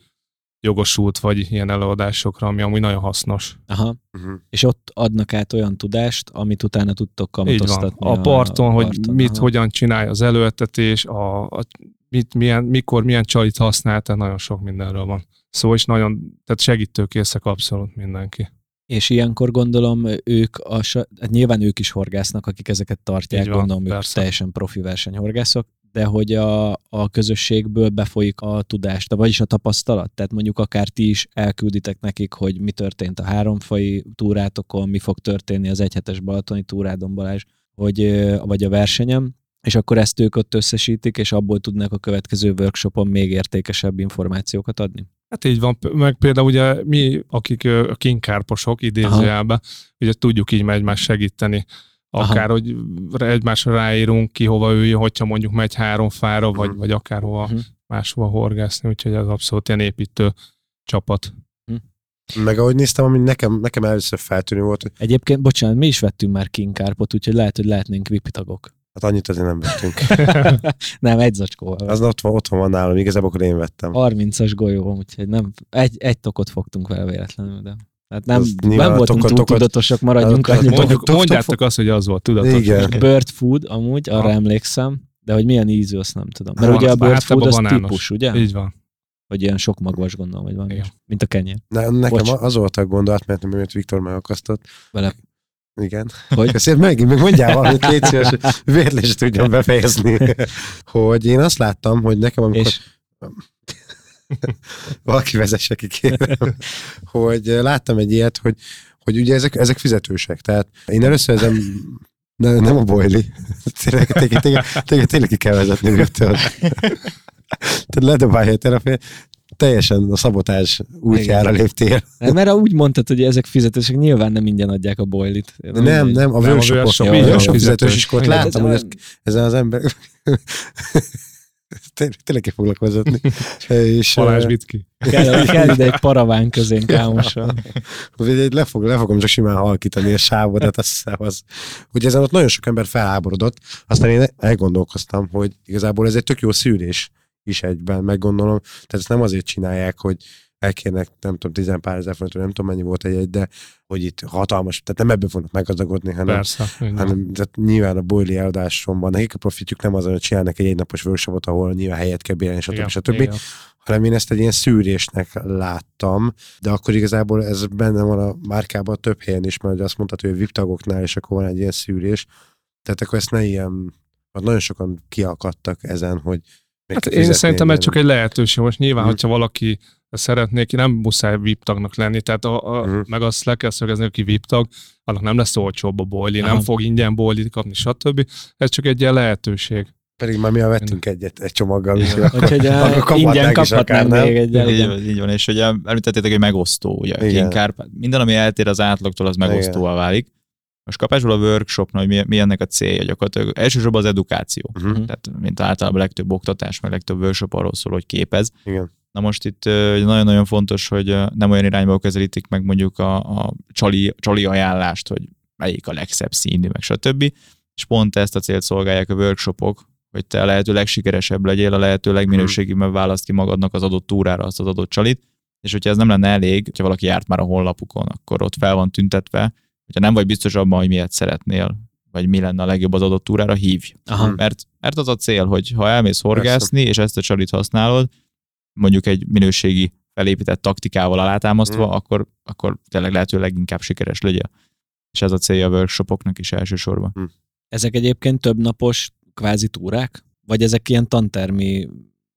jogosult vagy ilyen előadásokra, ami amúgy nagyon hasznos. Aha. Mhm. És ott adnak át olyan tudást, amit utána tudtok Így van. kamatoztatni. A parton, hogy parton. mit, Aha. hogyan csinálja az előettetés, a, a, mit, milyen, mikor, milyen csalit használ, tehát nagyon sok mindenről van. Szóval is nagyon, tehát segítőkészek abszolút mindenki. És ilyenkor gondolom ők, a, hát nyilván ők is horgásznak, akik ezeket tartják, Így van, gondolom ők persze. teljesen profi versenyhorgászok, de hogy a, a közösségből befolyik a tudást, vagyis a tapasztalat. Tehát mondjuk akár ti is elkülditek nekik, hogy mi történt a háromfai túrátokon, mi fog történni az egyhetes balatoni túrádon Balázs, hogy, vagy a versenyem, és akkor ezt ők ott összesítik, és abból tudnak a következő workshopon még értékesebb információkat adni. Hát így van, meg például ugye mi, akik ö, kinkárposok idézőjelben, ugye tudjuk így egymást segíteni. Akár, Aha. hogy egymásra ráírunk ki, hova üljön, hogyha mondjuk megy három fára, vagy, Mhm. vagy akárhova Mhm. máshova horgászni, úgyhogy ez abszolút ilyen építő csapat. Meg ahogy néztem, ami nekem, nekem először feltűnő volt, hogy Egyébként, bocsánat, mi is vettünk már kinkárpot, úgyhogy lehet, hogy lehetnénk VIP tagok. Hát annyit azért nem vettünk. <laughs> nem, egy zacskóval. Az ott van, otthon van nálam, igazából akkor én vettem. 30-as golyó, úgyhogy nem, egy, egy tokot fogtunk vele véletlenül, de hát nem, Az nem voltunk tokot- túl tokot- tudatosak, maradjunk a- a- annyiban. Mondjuk, tok- tok- mondjátok azt, hogy az volt tudatos. Igen. Bird food amúgy, arra Aha. emlékszem, de hogy milyen ízű, azt nem tudom. Mert Van, ugye a bird általában food az banános. típus, ugye? Így van. Hogy ilyen sok magvas gondolom, hogy van, Igen. mint a kenyér. Ne, nekem Bocs. az volt a gondolat, mert mert Viktor megakasztott. Vele, Igen. hogy <laughs> Ezért megint meg mondjál valamit, légy szíves, hogy is tudjam befejezni. <laughs> hogy én azt láttam, hogy nekem, amikor és <laughs> valaki vezesse ki, kérem, hogy láttam egy ilyet, hogy, hogy ugye ezek, ezek fizetősek. Tehát én először ezen ne, nem a boili. Tényleg, tényleg, tényleg, tényleg, tényleg ki kell vezetni Viktor. Tehát ledobálja a terapia. Teljesen a szabotás útjára léptél. Nem, mert úgy mondtad, hogy ezek fizetősek, nyilván nem ingyen adják a boilit. Nem, nem, a Nem, a workshopok, workshop, a workshop fizetős is, ott Igen. láttam, hogy ez, ezen az ember <laughs> tényleg, ki foglak vezetni. És, Balázs vitt ki. Kell, <laughs> kell ide egy paraván. Hogy egy le, fog, le fogom csak simán halkítani a sávodat, azt hiszem az. Hogy ezen ott nagyon sok ember felháborodott, aztán én elgondolkoztam, hogy igazából ez egy tök jó szűrés is egyben, meggondolom. Tehát ezt nem azért csinálják, hogy elkérnek, nem tudom, tizen pár ezer forintot, nem tudom mennyi volt egy, de hogy itt hatalmas, tehát nem ebből fognak meggazdagodni, hanem, Persze. hanem tehát nyilván a boili eladáson van. Nekik a profitjuk nem az, hogy csinálnak egy egynapos workshopot, ahol nyilván helyet kell bérelni, stb. Igen, stb. igen. hanem én ezt egy ilyen szűrésnek láttam, de akkor igazából ez benne van a márkában több helyen is, mert azt mondtad, hogy a VIP tagoknál is akkor van egy ilyen szűrés, tehát akkor ezt ne ilyen, nagyon sokan kiakadtak ezen, hogy Hát én szerintem ez csak egy lehetőség. Most nyilván, Mhm. hogyha valaki szeretnék, nem muszáj VIP tagnak lenni, tehát a, a, Mhm. meg azt le kell szögezni, aki VIP tag, annak nem lesz olcsóbb a boili, Aha. nem fog ingyen boilit kapni, stb. Ez csak egy ilyen lehetőség. Pedig már mi a vettünk egyet egy csomaggal, Igen. úgyhogy akkor, Úgyhogy <laughs> akkor ingyen is kaphatnánk akár, még egy Így van, így van, és ugye említettétek, hogy megosztó, ugye Kárpát. Minden, ami eltér az átlagtól, az megosztóvá válik. Most kapásból a workshopnál, hogy mi, mi ennek a célja gyakorlatilag. Elsősorban az edukáció. Uh-huh. Tehát, mint általában a legtöbb oktatás, meg legtöbb workshop arról szól, hogy képez. Igen. Na most itt nagyon-nagyon fontos, hogy nem olyan irányba közelítik meg mondjuk a, a csali, csali ajánlást, hogy melyik a legszebb színű, meg stb. És pont ezt a célt szolgálják a workshopok, hogy te a lehető legsikeresebb legyél, a lehető legminőségibbebb választ ki magadnak az adott túrára azt az adott csalit, és hogyha ez nem lenne elég, hogyha valaki járt már a honlapukon, akkor ott fel van tüntetve, hogyha nem vagy biztos abban, hogy miért szeretnél, vagy mi lenne a legjobb az adott túrára, hívj. Aha. Mert, mert az a cél, hogy ha elmész horgászni, és ezt a csalit használod, mondjuk egy minőségi felépített taktikával alátámasztva, Mm. akkor, akkor tényleg lehető leginkább sikeres legyél. És ez a célja a workshopoknak is elsősorban. Ezek egyébként több napos kvázi túrák? Vagy ezek ilyen tantermi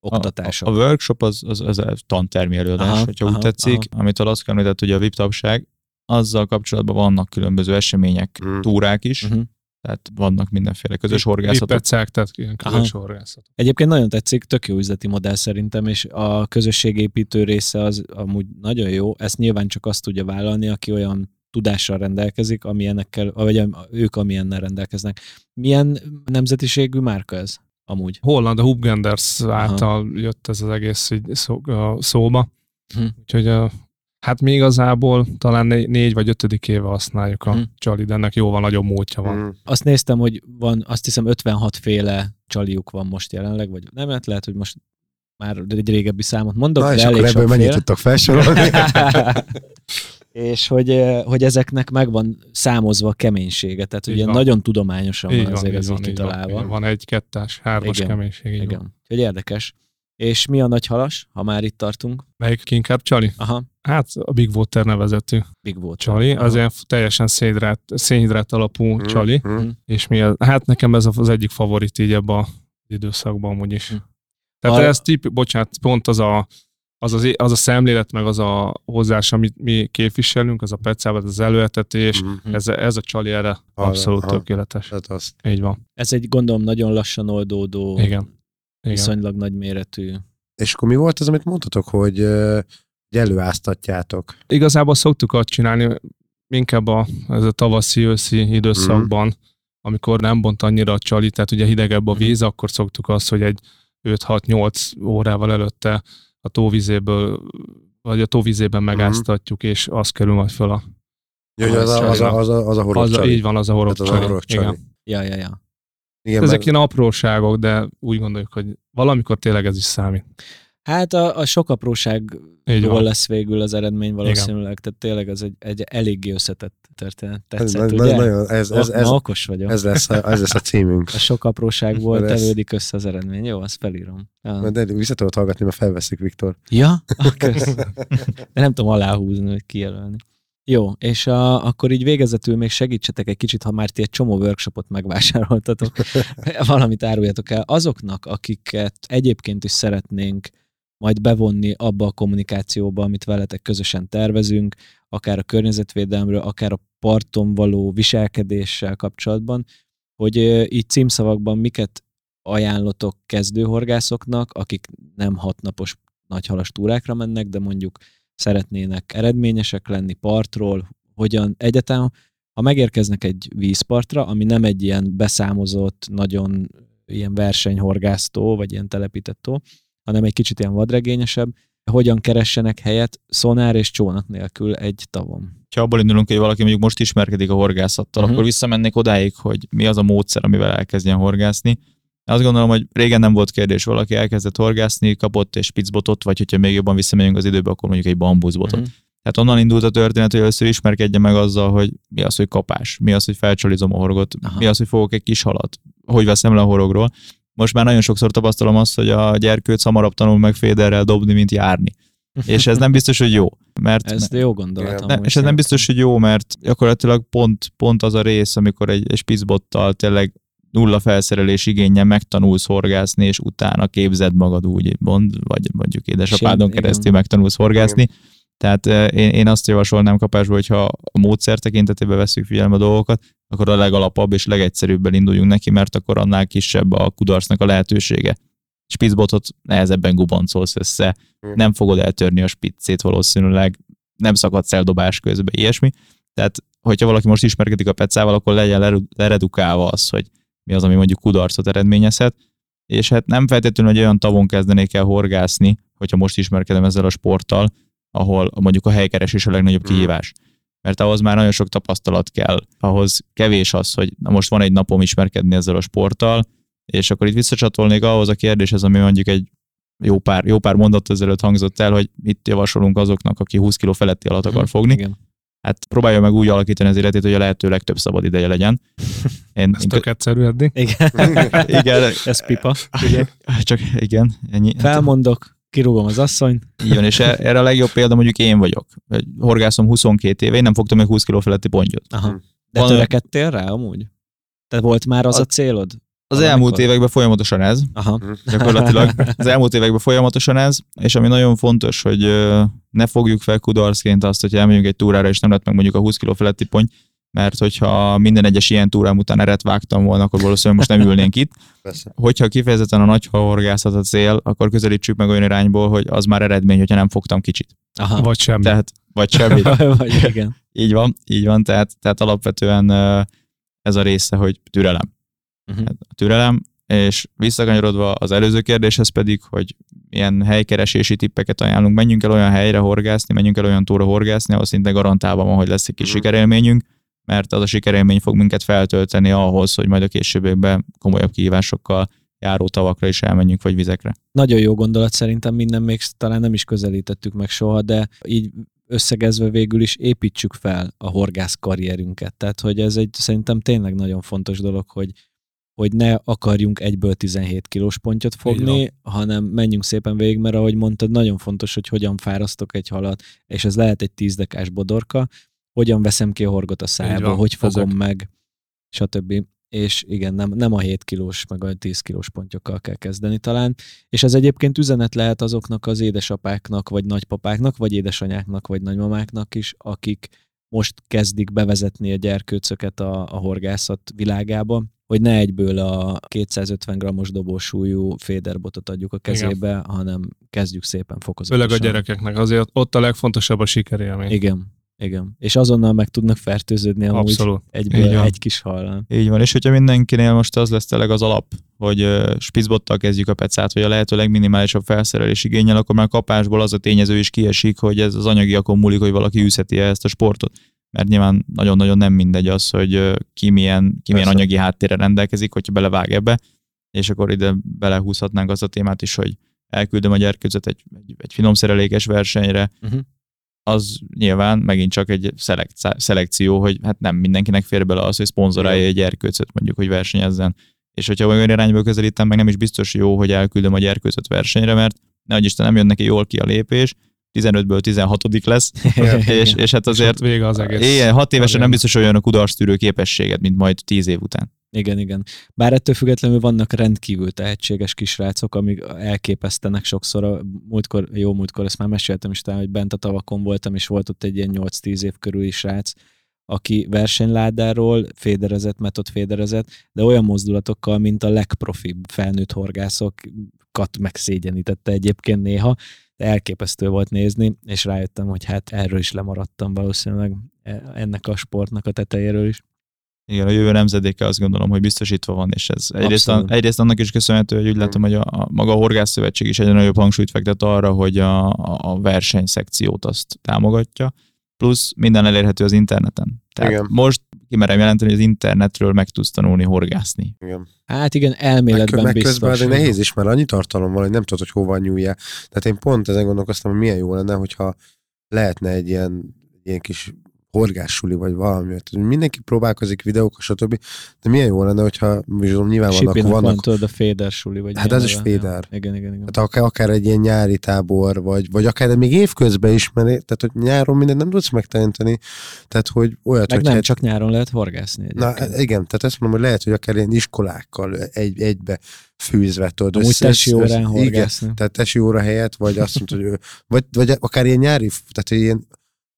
oktatások? A, a workshop az, az, az a tantermi előadás, Aha, hogyha aha, úgy tetszik, amit azt említett, hogy a VIP tagság, azzal kapcsolatban vannak különböző események, Mhm. túrák is, Uh-huh. tehát vannak mindenféle közös horgászatok. Pipecek, tehát ilyen közös Aha. horgászat. Egyébként nagyon tetszik, tök jó üzleti modell szerintem, és a közösségépítő része az amúgy nagyon jó. Ezt nyilván csak azt tudja vállalni, aki olyan tudással rendelkezik, amilyenekkel, vagy ők amilyennel rendelkeznek. Milyen nemzetiségű márka ez amúgy? Holland, a Hubgenders által jött ez az egész így szó, a szóba. Hm. Úgyhogy a, hát mi igazából talán né- négy vagy ötödik éve használjuk a Hm. csali, de ennek jóval nagyobb múltja van. Mhm. Azt néztem, hogy van, azt hiszem 56 féle csaliuk van most jelenleg, vagy nem, hát lehet, hogy most már egy régebbi számot mondok, Na, de és elég akkor ebből mennyit tudtok felsorolni? <laughs> és hogy, eh, hogy ezeknek megvan számozva a keménysége, tehát Így ugye van. nagyon tudományosan Így van azért ez így így kitalálva. Van, van egy, kettes, hármas Igen. keménység. Így Igen. Van. Úgyhogy érdekes. És mi a nagy halas, ha már itt tartunk? Melyik inkább csali? Aha, Hát a Big Water nevezetű Big Water. csali, az ilyen teljesen szénhidrát, szénhidrát alapú Mhm. csali, Mhm. és mi a, hát nekem ez az egyik favorit így ebben az időszakban amúgy is. Hm. Tehát Arra- ez tip, bocsánat, pont az a, az, az, az a szemlélet, meg az a hozzás, amit mi képviselünk, az a pecával, az előetetés, Mhm. ez, ez a csali erre Arra, abszolút aha. tökéletes. Tehát azt. Így van. Ez egy gondolom nagyon lassan oldódó, Igen. Igen. viszonylag nagy méretű. És akkor mi volt az, amit mondtatok, hogy, előáztatjátok? Igazából szoktuk azt csinálni, inkább a, ez a tavaszi-őszi időszakban, Mhm. amikor nem bont annyira a csali, tehát ugye hidegebb a Mhm. víz, akkor szoktuk azt, hogy egy 5-6-8 órával előtte a tóvizéből, vagy a tóvizében Mhm. megáztatjuk, és az kerül majd föl a... Jó, az, a, az, a, az, a, az a horog Az a, csali. így van, az a horog az a csali. horog csali. Igen. Ja, ja, ja. Igen, Ezek mert- ilyen apróságok, de úgy gondoljuk, hogy valamikor tényleg ez is számít. Hát a, a sok apróság Így jól van. lesz végül az eredmény valószínűleg, tehát tényleg ez egy, egy eléggé összetett történet. ez, Tetszett, na- ugye? nagyon, ez, ez, ez, ma okos vagyok. ez, lesz a, ez lesz a címünk. <laughs> A sok apróságból Ez tevődik össze az eredmény. Jó, azt felírom. Ja, De vissza tudod hallgatni, mert felveszik, Viktor. ja? <laughs> Ah. <laughs> De nem tudom aláhúzni, vagy kijelölni. Jó, és a, akkor így végezetül még segítsetek egy kicsit, ha már ti egy csomó workshopot megvásároltatok, <laughs> valamit áruljatok el azoknak, akiket egyébként is szeretnénk majd bevonni abba a kommunikációba, amit veletek közösen tervezünk, akár a környezetvédelemről, akár a parton való viselkedéssel kapcsolatban, hogy így címszavakban miket ajánlotok kezdőhorgászoknak, akik nem hatnapos nagyhalas túrákra mennek, de mondjuk szeretnének eredményesek lenni partról, hogyan egyetem, ha megérkeznek egy vízpartra, ami nem egy ilyen beszámozott, nagyon ilyen versenyhorgásztó, vagy ilyen telepített tó, hanem egy kicsit ilyen vadregényesebb, hogyan keressenek helyet szonár és csónak nélkül egy tavon. Ha abból indulunk, hogy valaki mondjuk most ismerkedik a horgászattal, Mhm. akkor visszamennék odáig, hogy mi az a módszer, amivel elkezdjen horgászni. Azt gondolom, hogy régen nem volt kérdés, valaki elkezdett horgászni, kapott egy spicbotot, vagy hogyha még jobban visszamegyünk az időbe, akkor mondjuk egy bambuszbotot. Mhm. Tehát onnan indult a történet, hogy először ismerkedje meg azzal, hogy mi az, hogy kapás, mi az, hogy felcsolizom a horgot, Aha. mi az, hogy fogok egy kis halat, hogy veszem le a horogról. Most már nagyon sokszor tapasztalom azt, hogy a gyerkőc hamarabb tanul meg féderrel dobni, mint járni. És ez nem biztos, hogy jó. Mert Ez jó gondolat. Ne, és ez nem biztos, hogy jó, mert gyakorlatilag pont, pont az a rész, amikor egy, egy spicbottal tényleg nulla felszerelés igényen megtanulsz horgászni, és utána képzed magad úgy, mond, vagy mondjuk édesapádon igen. keresztül megtanulsz horgászni. Tehát eh, én, én azt javasolnám kapásból, hogyha a módszer tekintetében veszük figyelembe a dolgokat, akkor a legalapabb és legegyszerűbben induljunk neki, mert akkor annál kisebb a kudarcnak a lehetősége. Spicbotot nehezebben gubancolsz össze, nem fogod eltörni a spiccét valószínűleg, nem szakadsz el dobás közben, ilyesmi. Tehát, hogyha valaki most ismerkedik a pecával, akkor legyen leredukálva az, hogy mi az, ami mondjuk kudarcot eredményezhet, és hát nem feltétlenül egy olyan tavon kezdenék el horgászni, hogyha most ismerkedem ezzel a sporttal, ahol mondjuk a helykeresés a legnagyobb Mhm. kihívás. Mert ahhoz már nagyon sok tapasztalat kell, ahhoz kevés az, hogy na most van egy napom ismerkedni ezzel a sporttal, és akkor itt visszacsatolnék ahhoz a kérdéshez, ami mondjuk egy jó pár, jó pár mondat ezelőtt hangzott el, hogy mit javasolunk azoknak, aki 20 kg feletti alatt akar fogni. Igen. Hát próbálja meg úgy alakítani az életét, hogy a lehető legtöbb szabad ideje legyen. Én, Ez tök egyszerű eddig. Igen. <laughs> igen, Ez pipa. csak igen, ennyi. Felmondok, kirúgom az asszonyt. Van, és e- erre a legjobb példa mondjuk én vagyok. Horgászom 22 éve, én nem fogtam még 20 kg feletti pontyot. Aha. De Van- törekedtél rá amúgy? Tehát volt már az a célod? Az Valamikor? elmúlt években folyamatosan ez, Aha. gyakorlatilag <laughs> az elmúlt években folyamatosan ez, és ami nagyon fontos, hogy ne fogjuk fel kudarcként azt, hogy elmegyünk egy túrára, és nem lett meg mondjuk a 20 kg feletti ponty, mert hogyha minden egyes ilyen túrám után eret vágtam volna, akkor valószínűleg most nem ülnénk itt. Persze. Hogyha kifejezetten a nagy horgászat a cél, akkor közelítsük meg olyan irányból, hogy az már eredmény, hogyha nem fogtam kicsit. Aha. Vagy semmi. Tehát, vagy semmi. <laughs> Vagy igen. Így van, így van, tehát, tehát alapvetően ez a része, hogy türelem. Uh-huh. A türelem, és visszakanyarodva az előző kérdéshez pedig, hogy milyen helykeresési tippeket ajánlunk, menjünk el olyan helyre horgászni, menjünk el olyan túra horgászni, ahol szinte garantálva van, hogy lesz egy kis Mhm. sikerélményünk, mert az a sikerélmény fog minket feltölteni ahhoz, hogy majd a későbbiekben komolyabb kihívásokkal járó tavakra is elmenjünk, vagy vizekre. Nagyon jó gondolat szerintem, minden még talán nem is közelítettük meg soha, de így összegezve végül is építsük fel a horgász karrierünket. Tehát, hogy ez egy szerintem tényleg nagyon fontos dolog, hogy hogy ne akarjunk egyből 17 kilós pontyot fogni, hanem menjünk szépen végig, mert ahogy mondtad, nagyon fontos, hogy hogyan fárasztok egy halat, és ez lehet egy 10 dekás bodorka, hogyan veszem ki a horgot a szájából, hogy fogom ezek. meg, stb. És igen, nem, nem a 7 kilós, meg a 10 kilós pontyokkal kell kezdeni talán. És ez egyébként üzenet lehet azoknak az édesapáknak, vagy nagypapáknak, vagy édesanyáknak, vagy nagymamáknak is, akik most kezdik bevezetni a gyerkőcöket a, a horgászat világába, hogy ne egyből a 250 grammos dobósúlyú féderbotot adjuk a kezébe, Igen. hanem kezdjük szépen fokozatosan. Főleg a gyerekeknek azért ott a legfontosabb a sikerélmény. Igen, igen. És azonnal meg tudnak fertőződni amúgy Abszolút. Egyből egy kis hallal. Így van, és hogyha mindenkinél most az lesz tényleg az alap, hogy ö, spicbottal kezdjük a pecát, vagy a lehető legminimálisabb felszerelés igényel, akkor már kapásból az a tényező is kiesik, hogy ez az anyagiakon múlik, hogy valaki üzheti ezt a sportot. Mert nyilván nagyon-nagyon nem mindegy az, hogy ö, ki milyen, ki milyen anyagi háttérre rendelkezik, hogyha belevág ebbe, és akkor ide belehúzhatnánk azt a témát is, hogy elküldöm a gyerkőcöt egy, egy, egy finomszerelékes versenyre, Uh-huh. Az nyilván megint csak egy szelek- szelekció, hogy hát nem mindenkinek fér bele az, hogy szponzorálja egy gyerkőcöt mondjuk, hogy versenyezzen. És hogyha olyan irányba közelítem, meg nem is biztos jó, hogy elküldöm a gyerkőcöt versenyre, mert nehogy Isten nem jön neki jól ki a lépés, 15-ből 16 lesz, <laughs> és, és hát És azért ott vége az egész. igen, hat évesen nem karriernek. biztos hogy olyan a kudarctűrő képességed, mint majd 10 év után. Igen, igen. Bár ettől függetlenül vannak rendkívül tehetséges kisrácok, amik elképesztenek sokszor. A múltkor, jó múltkor, ezt már meséltem is talán, hogy bent a tavakon voltam, és volt ott egy ilyen 8-10 év körüli srác, aki versenyládáról féderezett, metot féderezett, de olyan mozdulatokkal, mint a legprofibb felnőtt horgászokat megszégyenítette egyébként néha, elképesztő volt nézni, és rájöttem, hogy hát erről is lemaradtam valószínűleg e- ennek a sportnak a tetejéről is. Igen, a jövő nemzedéke azt gondolom, hogy biztosítva van, és ez egyrészt, Abszolút. egyrészt annak is köszönhető, hogy úgy látom, hogy a, a maga a Horgászszövetség is egyre nagyobb hangsúlyt fektet arra, hogy a, a a versenyszekciót azt támogatja, plusz minden elérhető az interneten. Tehát Igen. most kimerem jelenteni, hogy az internetről meg tudsz tanulni horgászni. Igen. Hát igen, Meg, elméletben meg biztos. közben azért nehéz is, mert annyi tartalom van, hogy nem tudod, hogy hova nyúlja. Tehát én pont ezen gondolkoztam, hogy milyen jó lenne, hogyha lehetne egy ilyen, ilyen kis horgássuli, vagy valami. Mindenki próbálkozik, videók, stb. De milyen jó lenne, hogyha nyilván vannak, van, vannak tudod, a Féder suli, vagy Hát ez is. Féder. Ja, igen, igen, igen. Tehát akár, akár egy ilyen nyári tábor, vagy, vagy akár még évközben is, mert tehát, hogy nyáron mindent nem tudsz megteremteni, tehát, hogy olyat, Meg hogy nem, hát- csak nyáron lehet horgászni Na egyébként. igen, tehát ezt mondom, hogy lehet, hogy akár ilyen iskolákkal egy, egybe fűzve tudod. Amúgy össze- tesi órán Igen, horgászni. tehát tesi óra helyett, vagy azt mondod, hogy vagy, vagy akár ilyen nyári, tehát ilyen,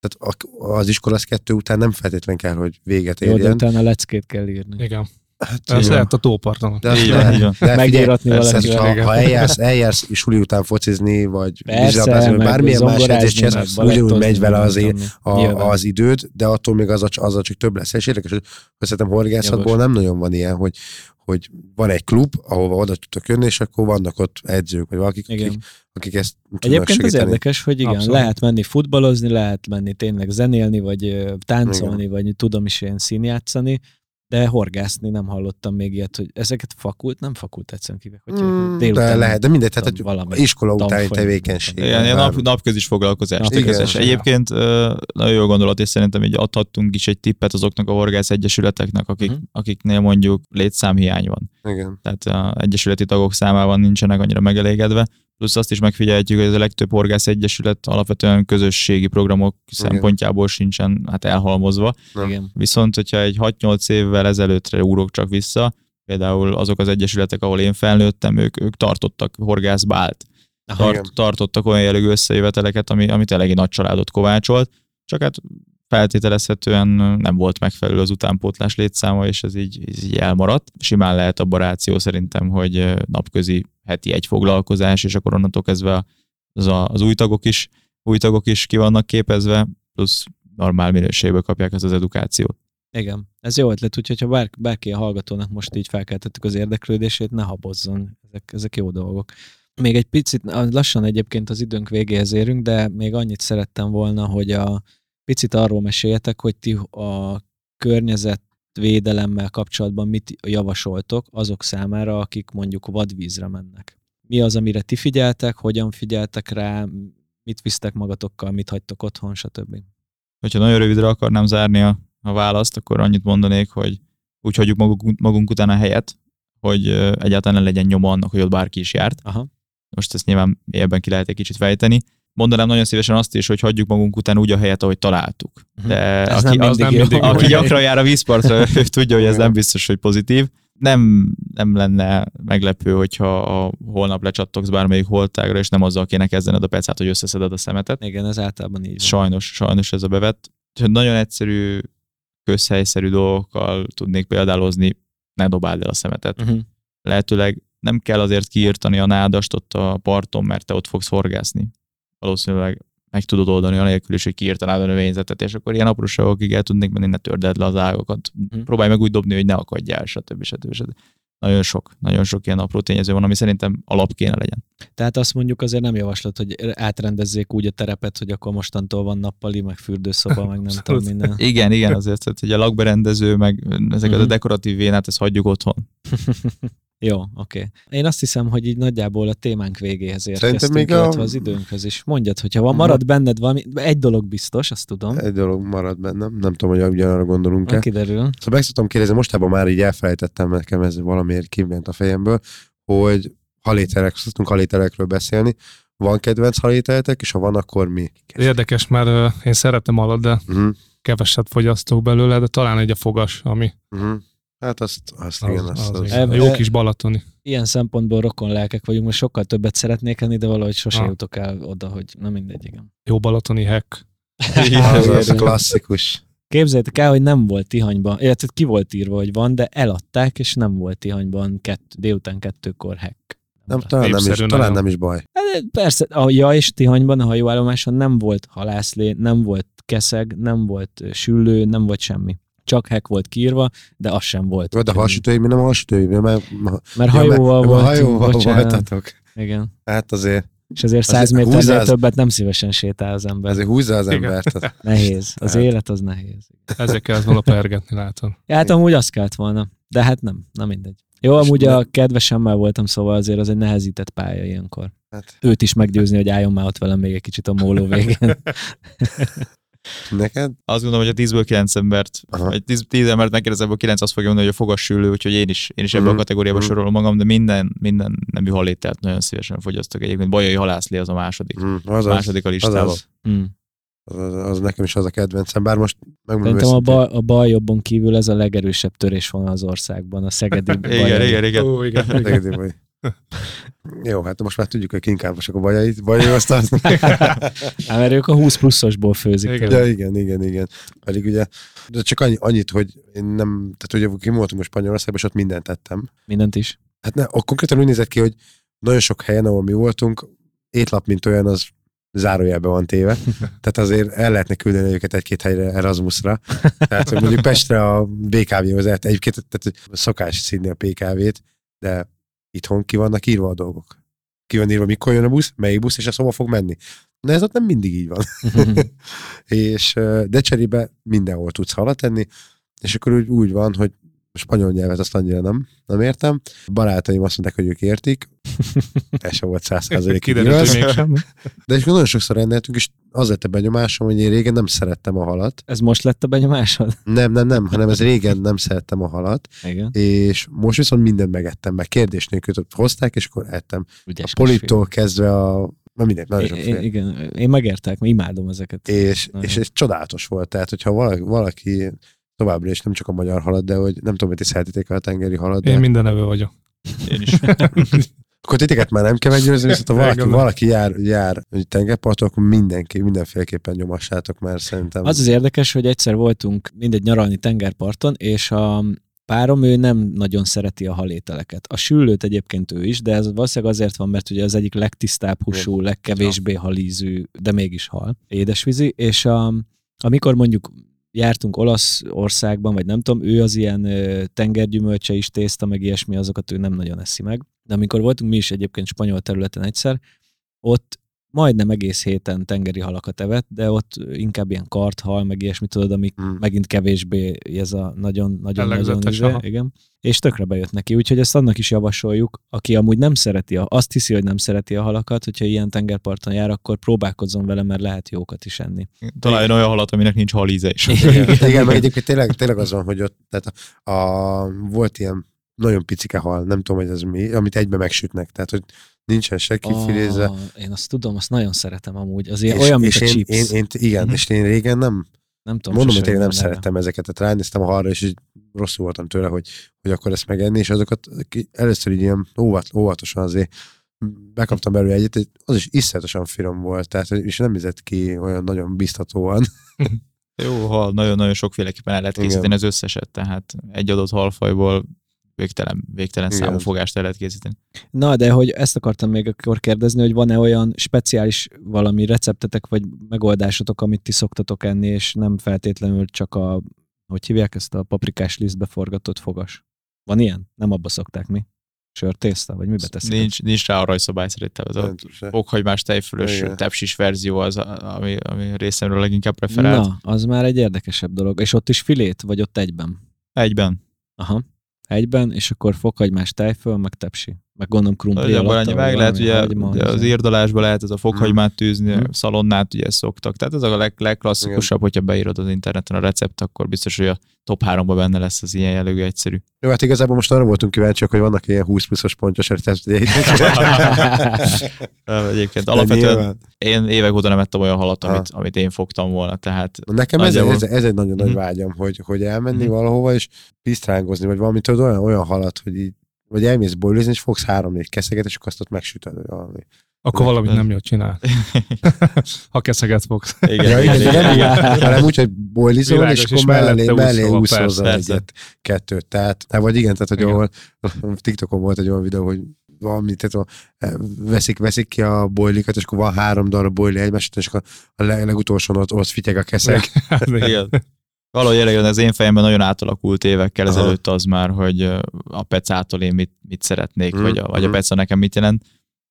tehát az iskola az kettő után nem feltétlen kell, hogy véget Jó, de érjen. utána leckét kell írni. Igen. Hát, Ez igen. lehet a tóparton. De azt lehet. De persze, valakivel. ha, igen. ha eljársz, eljársz suli után focizni, vagy vízilabdázni, vagy bármilyen más edzést csinálsz, ugyanúgy megy vele az, nem é- tudom mi. a, az időd, de attól még az, az csak több lesz. És érdekes, hogy szerintem horgászatból nem nagyon van ilyen, hogy, hogy van egy klub, ahova oda tudtok jönni, és akkor vannak ott edzők, vagy valakik, akik, Igen. akik ezt tudnak Egyébként az segíteni. érdekes, hogy igen, Abszolút. lehet menni futballozni, lehet menni tényleg zenélni, vagy táncolni, vagy tudom is én színjátszani, de horgászni nem hallottam még ilyet, hogy ezeket fakult, nem fakult egyszerűen kívül, hogy Mm, délután de lehet, de mindegy, tehát valami iskola utáni tevékenység. Igen, ilyen nap, napközis foglalkozás. Igen. Egyébként nagyon jó gondolat, és szerintem így adhattunk is egy tippet azoknak a horgász egyesületeknek, akik, Mhm. akiknél mondjuk létszámhiány van. Igen. Tehát a egyesületi tagok számában nincsenek annyira megelégedve. Plusz azt is megfigyelhetjük, hogy ez a legtöbb horgász egyesület alapvetően közösségi programok szempontjából sincsen hát elhalmozva. Igen. Viszont, hogyha egy 6-8 évvel ezelőttre ugrok csak vissza, például azok az egyesületek, ahol én felnőttem, ők, ők tartottak horgászbált. Igen. Tart, tartottak olyan jellegű összejöveteleket, ami, ami tényleg egy nagy családot kovácsolt, csak hát feltételezhetően nem volt megfelelő az utánpótlás létszáma, és ez így, ez így elmaradt. Simán lehet a ráció szerintem, hogy napközi heti egy foglalkozás, és akkor onnantól kezdve az, a, az új tagok is új tagok is ki vannak képezve, plusz normál minőségben kapják ezt az edukációt. Igen. Ez jó ötlet, úgyhogy ha bár, bárki a hallgatónak most így felkeltettük az érdeklődését, ne habozzon. Ezek, ezek jó dolgok. Még egy picit, lassan egyébként az időnk végéhez érünk, de még annyit szerettem volna, hogy a picit arról meséljetek, hogy ti a környezetvédelemmel kapcsolatban mit javasoltok azok számára, akik mondjuk vadvízre mennek. Mi az, amire ti figyeltek, hogyan figyeltek rá, mit visztek magatokkal, mit hagytok otthon, stb. Hogyha nagyon rövidre akarnám zárni a, a választ, akkor annyit mondanék, hogy úgy hagyjuk magunk, magunk után a helyet, hogy egyáltalán ne legyen nyoma annak, hogy ott bárki is járt. Aha. Most ezt nyilván ebben ki lehet egy kicsit fejteni. Mondanám nagyon szívesen azt is, hogy hagyjuk magunk után úgy a helyet, ahogy találtuk. De Ez aki, nem az mindig nem jó. mindig jó. aki gyakran jár a vízpartra, <laughs> ő tudja, hogy ez nem biztos, hogy pozitív. Nem, nem lenne meglepő, hogyha a holnap lecsattogsz bármelyik holtágra, és nem azzal kéne kezdened a pecát, hogy összeszeded a szemetet. Igen, ez általában így van. Sajnos, sajnos ez a bevett. Úgyhogy nagyon egyszerű, közhelyszerű dolgokkal tudnék példálozni, ne dobáld el a szemetet. Uh-huh. Lehetőleg nem kell azért kiírtani a nádast ott a parton, mert te ott fogsz horgászni. Valószínűleg meg tudod oldani anélkül is, hogy kiírtanád a növényzetet, és akkor ilyen apróságokig el tudnék menni, ne törded le az ágakat. Mhm. Próbálj meg úgy dobni, hogy ne akadjál, stb. stb. stb. Nagyon sok, nagyon sok ilyen apró tényező van, ami szerintem alap kéne legyen. Tehát azt mondjuk azért nem javaslat, hogy átrendezzék úgy a terepet, hogy akkor mostantól van nappali, meg fürdőszoba, meg nem tudom minden. <laughs> Igen, igen, azért, tehát, hogy a lakberendező, meg ezeket Mhm. a dekoratív vénát, ezt hagyjuk otthon. <laughs> Jó, oké. Én azt hiszem, hogy így nagyjából a témánk végéhez érkeztünk, még a- az időnkhöz is. Mondjad, hogyha van, marad benned valami, egy dolog biztos, azt tudom. Egy dolog marad bennem, nem tudom, hogy ugyanarra gondolunk-e. Kiderül. Szóval meg szoktam kérdezni, mostában már így elfelejtettem, nekem ez valamiért kiment a fejemből, hogy halételek, szoktunk halételekről beszélni. Van kedvenc halételetek, és ha van, akkor mi? Érdekes, mert én szeretem halat, de Uh-huh. keveset fogyasztok belőle, de talán egy a fogas, ami Uh-huh. Hát azt, azt az, igen, az, azt, az, az, Eb- a jó kis balatoni. Ilyen szempontból rokon lelkek vagyunk, most sokkal többet szeretnék enni, de valahogy sose Ah. jutok el oda, hogy na mindegy, igen. Jó balatoni hack. <laughs> az, az klasszikus. Képzeljétek el, hogy nem volt Tihanyban, illetve ki volt írva, hogy van, de eladták, és nem volt Tihanyban kett, délután kettőkor hack. Nem, talán, nem is, talán nem is baj. Hát Persze, a ja és Tihanyban, a hajóállomáson nem volt halászlé, nem volt keszeg, nem volt süllő, nem volt semmi. Csak hack volt kiírva, de az sem volt. Jó, de hasütői, mi nem hasütői, mert, Mert ja, hajóval mert, volt. hajóval bocsánat. voltatok. Igen. Hát azért És azért Azért 100 méternél húzza az- többet nem szívesen sétál az ember. Ezért húzza az embert. az- <laughs> Nehéz. Az Hát. élet az nehéz. Ezzel kellett volna pergetni, látod. Ja, hát amúgy azt kellett volna. De hát nem, nem mindegy. Jó, amúgy a kedvesemmel voltam, szóval azért az egy nehezített pálya ilyenkor. Hát, Őt is meggyőzni, hogy álljon már ott velem még egy kicsit a móló végén. <laughs> neked? Azt gondolom, hogy a 10-ből 9 embert, Aha. vagy 10, 10 embert megkérdezem, ebből 9 azt fogja mondani, hogy a fogassülő, úgyhogy én is, én is ebben Mhm. a kategóriába Mhm. sorolom magam, de minden, minden nemű halételt nagyon szívesen fogyasztok. Egyébként Bajai halászlé az a második. Mm, A az, az, második a az, listában. az, Mm. az, az, az, nekem is az a kedvencem, bár most megmondom Szerintem a, bal, a bal jobbon kívül ez a legerősebb törésvonal az országban, a szegedi <laughs> Igen, bajai. igen, igen. Ó, igen. Tegedi baj. <laughs> Jó, hát most már tudjuk, hogy kinkárvasok a bajait, bajai aztán. <laughs> Hát, mert ők a 20 pluszosból főzik. Igen. Ja, igen, igen, igen. Pedig ugye, de csak annyi, annyit, hogy én nem, tehát ugye kim voltunk most Spanyolországban, és ott mindent tettem. Mindent is. Hát ne, akkor konkrétan úgy nézett ki, hogy nagyon sok helyen, ahol mi voltunk, étlap, mint olyan, az zárójelbe van téve. <laughs> Tehát azért el lehetne küldeni őket egy-két helyre Erasmusra. Tehát, hogy mondjuk Pestre a BKV-hoz egyébként tehát szokás színi a PKV-t, de itthon ki vannak írva a dolgok. Ki van írva, mikor jön a busz, melyik busz, és ez hova fog menni. De ez ott nem mindig így van. <laughs> és ö, de cserébe mindenhol tudsz halat tenni, és akkor úgy, úgy van, hogy a spanyol nyelvet azt annyira nem, nem értem. Barátaim azt mondták, hogy ők értik. <laughs> Ez sem volt száz százalékig Kiderült, hogy mégsem. De és nagyon sokszor rendeltünk, és az lett a benyomásom, hogy én régen nem szerettem a halat. Ez most lett a benyomásod? Nem, nem, nem, hanem ez régen nem szerettem a halat, Igen. és most viszont mindent megettem, meg kérdés nélkül ott hozták, és akkor ettem. Ügyes A poliptól kezdve a... Na mindegy, nagyon sokféle. Én, igen, én megértek, mert imádom ezeket. és, Nagyon. és ez csodálatos volt. Tehát, hogyha valaki, valaki továbbra is nem csak a magyar halat, de hogy nem tudom, hogy ti szeretitek a tengeri halat, de Én minden evő vagyok. Én is. <laughs> akkor titeket már nem kell meggyőzni, viszont ha <laughs> valaki, valaki jár, jár tengerparton, akkor mindenki, mindenféleképpen nyomassátok, mert szerintem... Az az érdekes, hogy egyszer voltunk mindegy nyaralni tengerparton, és a párom ő nem nagyon szereti a halételeket. A süllőt egyébként ő is, de ez valószínűleg azért van, mert ugye az egyik legtisztább húsú, legkevésbé halízű, de mégis hal, édesvízi, és a, amikor mondjuk jártunk Olaszországban, vagy nem tudom, ő az ilyen ö, tengergyümölcse is tészta, meg ilyesmi, azokat ő nem nagyon eszi meg. De amikor voltunk mi is egyébként spanyol területen egyszer, ott majdnem egész héten tengeri halakat evett, de ott inkább ilyen karthal, meg ilyesmi tudod, amik Hmm. megint kevésbé ez a nagyon, nagyon, nagyon izé, igen. És tökre bejött neki, úgyhogy ezt annak is javasoljuk, aki amúgy nem szereti, a, azt hiszi, hogy nem szereti a halakat, hogyha ilyen tengerparton jár, akkor próbálkozzon vele, mert lehet jókat is enni. Találjon olyan halat, aminek nincs halíze is. <laughs> Igen, <laughs> igen meg egyébként tényleg, tényleg az van, hogy ott tehát a, a, volt ilyen nagyon picike hal, nem tudom, hogy ez mi, amit egybe megsütnek, tehát hogy nincsen se kifilézve. Ah, én azt tudom, azt nagyon szeretem amúgy. Az ilyen, olyan, mint a én, chips. én, én, igen, Mhm. és én régen nem, nem tudom, mondom, hogy tényleg nem szerettem ezeket, tehát ránéztem a halra, és így rosszul voltam tőle, hogy, hogy akkor ezt megenni, és azokat ki- először így ilyen óvat, óvatosan azért bekaptam belőle egyet, egy- az is iszonyatosan finom volt, tehát és nem nézett ki olyan nagyon biztatóan. <laughs> Jó hal, nagyon-nagyon sokféleképpen el lehet Igen. készíteni az összeset, tehát egy adott halfajból végtelen, végtelen Igen. számú fogást el lehet készíteni. Na, de hogy ezt akartam még akkor kérdezni, hogy van-e olyan speciális valami receptetek, vagy megoldásotok, amit ti szoktatok enni, és nem feltétlenül csak a, hogy hívják ezt a paprikás lisztbe forgatott fogas? Van ilyen? Nem abba szokták mi? Sörtészta, vagy mibe teszik? Nincs, nincs rá a rajszabály szerintem. Ez a fokhagymás tejfölös Igen. tepsis verzió az, ami, ami részemről leginkább preferált. Na, az már egy érdekesebb dolog. És ott is filét, vagy ott egyben? Egyben. Aha. Egyben, és akkor fokhagymás tejföl, meg tepsi. Meg gondolom krumpli alatta, annyi meg lehet, valami ugye, ugye az írdalásba lehet ez a fokhagymát tűzni, Mhm. a szalonnát ugye szoktak. Tehát ez a leg, legklasszikusabb, hogyha beírod az interneten a recept, akkor biztos, hogy a top 3-ba benne lesz az ilyen jellegű egyszerű. Jó, hát igazából most arra voltunk kíváncsiak, hogy vannak ilyen 20 pluszos pontos. <laughs> Egyébként De alapvetően nyilván. én évek óta nem ettem olyan halat, amit, amit én fogtam volna, tehát Nekem ez, ez, ez, egy nagyon nagy Mhm. vágyam, hogy, hogy elmenni Mhm. valahova, és pisztrángozni, vagy valamit, tudod, olyan, olyan halat, hogy így, vagy elmész boilizni, és fogsz három-négy keszeget, és akkor azt ott megsütöd. vagy Valami. Akkor valamit nem jól csinál. <laughs> Ha keszeget fogsz. igen, Ja, igen, igen, igen. hanem úgy, hogy boilizol, és akkor mellé, mellé úszol, egyet, kettőt. Tehát, hát, vagy igen, tehát, hogy Igen. ahol <laughs> TikTokon volt egy olyan videó, hogy valami, tehát a, veszik, veszik ki a boilikat, és akkor van három darab boili egymást, és akkor a leg, legutolsón ott, ott fityeg a keszeg. Igen. <laughs> Valahogy jelenleg az én fejemben nagyon átalakult évekkel Aha. ezelőtt az már, hogy a pecától én mit, mit szeretnék, Mhm, vagy, a, vagy a mhm. peca nekem mit jelent.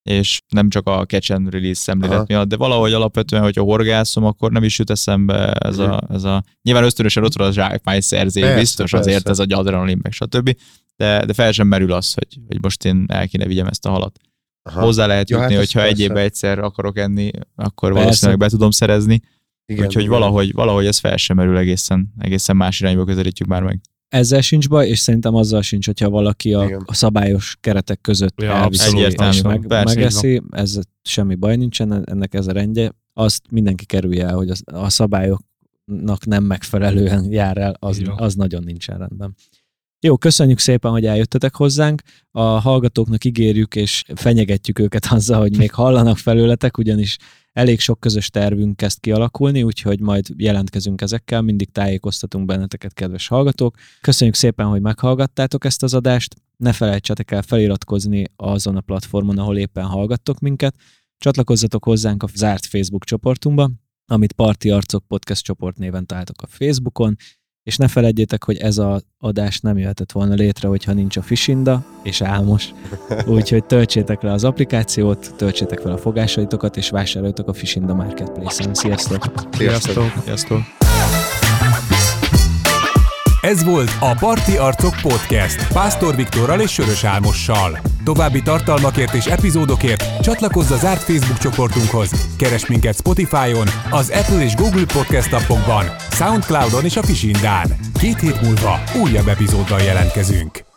és nem csak a catch and release szemlélet Aha. miatt, de valahogy alapvetően, hogyha horgászom, akkor nem is jut eszembe ez a, ez a nyilván ösztönösen ott van a zsákmány szerzés, Persze, biztos persze. azért ez a adrenalin, meg stb. De, de fel sem merül az, hogy, hogy most én el kéne vigyem ezt a halat. Aha. Hozzá lehet Ja, jutni, hát hogyha egy persze. évben egyszer akarok enni, akkor Persze. valószínűleg be tudom szerezni. Igen, Úgyhogy igen. valahogy, valahogy ez fel sem merül egészen, egészen más irányba közelítjük már meg. Ezzel sincs baj, és szerintem azzal sincs, hogyha valaki a, Igen. a szabályos keretek között Ja, elviszi és meg, Persze, megeszi, ez semmi baj nincsen, ennek ez a rendje. Azt mindenki kerülje el, hogy az, a szabályoknak nem megfelelően jár el, az, az nagyon nincsen rendben. Jó, köszönjük szépen, hogy eljöttetek hozzánk. A hallgatóknak ígérjük és fenyegetjük őket azzal, hogy még hallanak felőletek, ugyanis elég sok közös tervünk kezd kialakulni, úgyhogy majd jelentkezünk ezekkel, mindig tájékoztatunk benneteket, kedves hallgatók. Köszönjük szépen, hogy meghallgattátok ezt az adást. Ne felejtsetek el feliratkozni azon a platformon, ahol éppen hallgattok minket. Csatlakozzatok hozzánk a zárt Facebook csoportunkba, amit Parti Arcok Podcast csoport néven találtok a Facebookon, és ne felejtjétek, hogy ez az adás nem jöhetett volna létre, hogyha nincs a Fisinda és Álmos. <laughs> Úgyhogy töltsétek le az applikációt, töltsétek fel a fogásaitokat, és vásároljatok a Fisinda Marketplace-en. Sziasztok! Sziasztok. Sziasztok! Ez volt a Parti Arcok Podcast Pásztor Viktorral és Sörös Álmossal. További tartalmakért és epizódokért csatlakozz a zárt Facebook csoportunkhoz. Keres minket Spotify-on, az Apple és Google Podcast appokban, Soundcloud-on és a Fisindán. Két hét múlva újabb epizóddal jelentkezünk.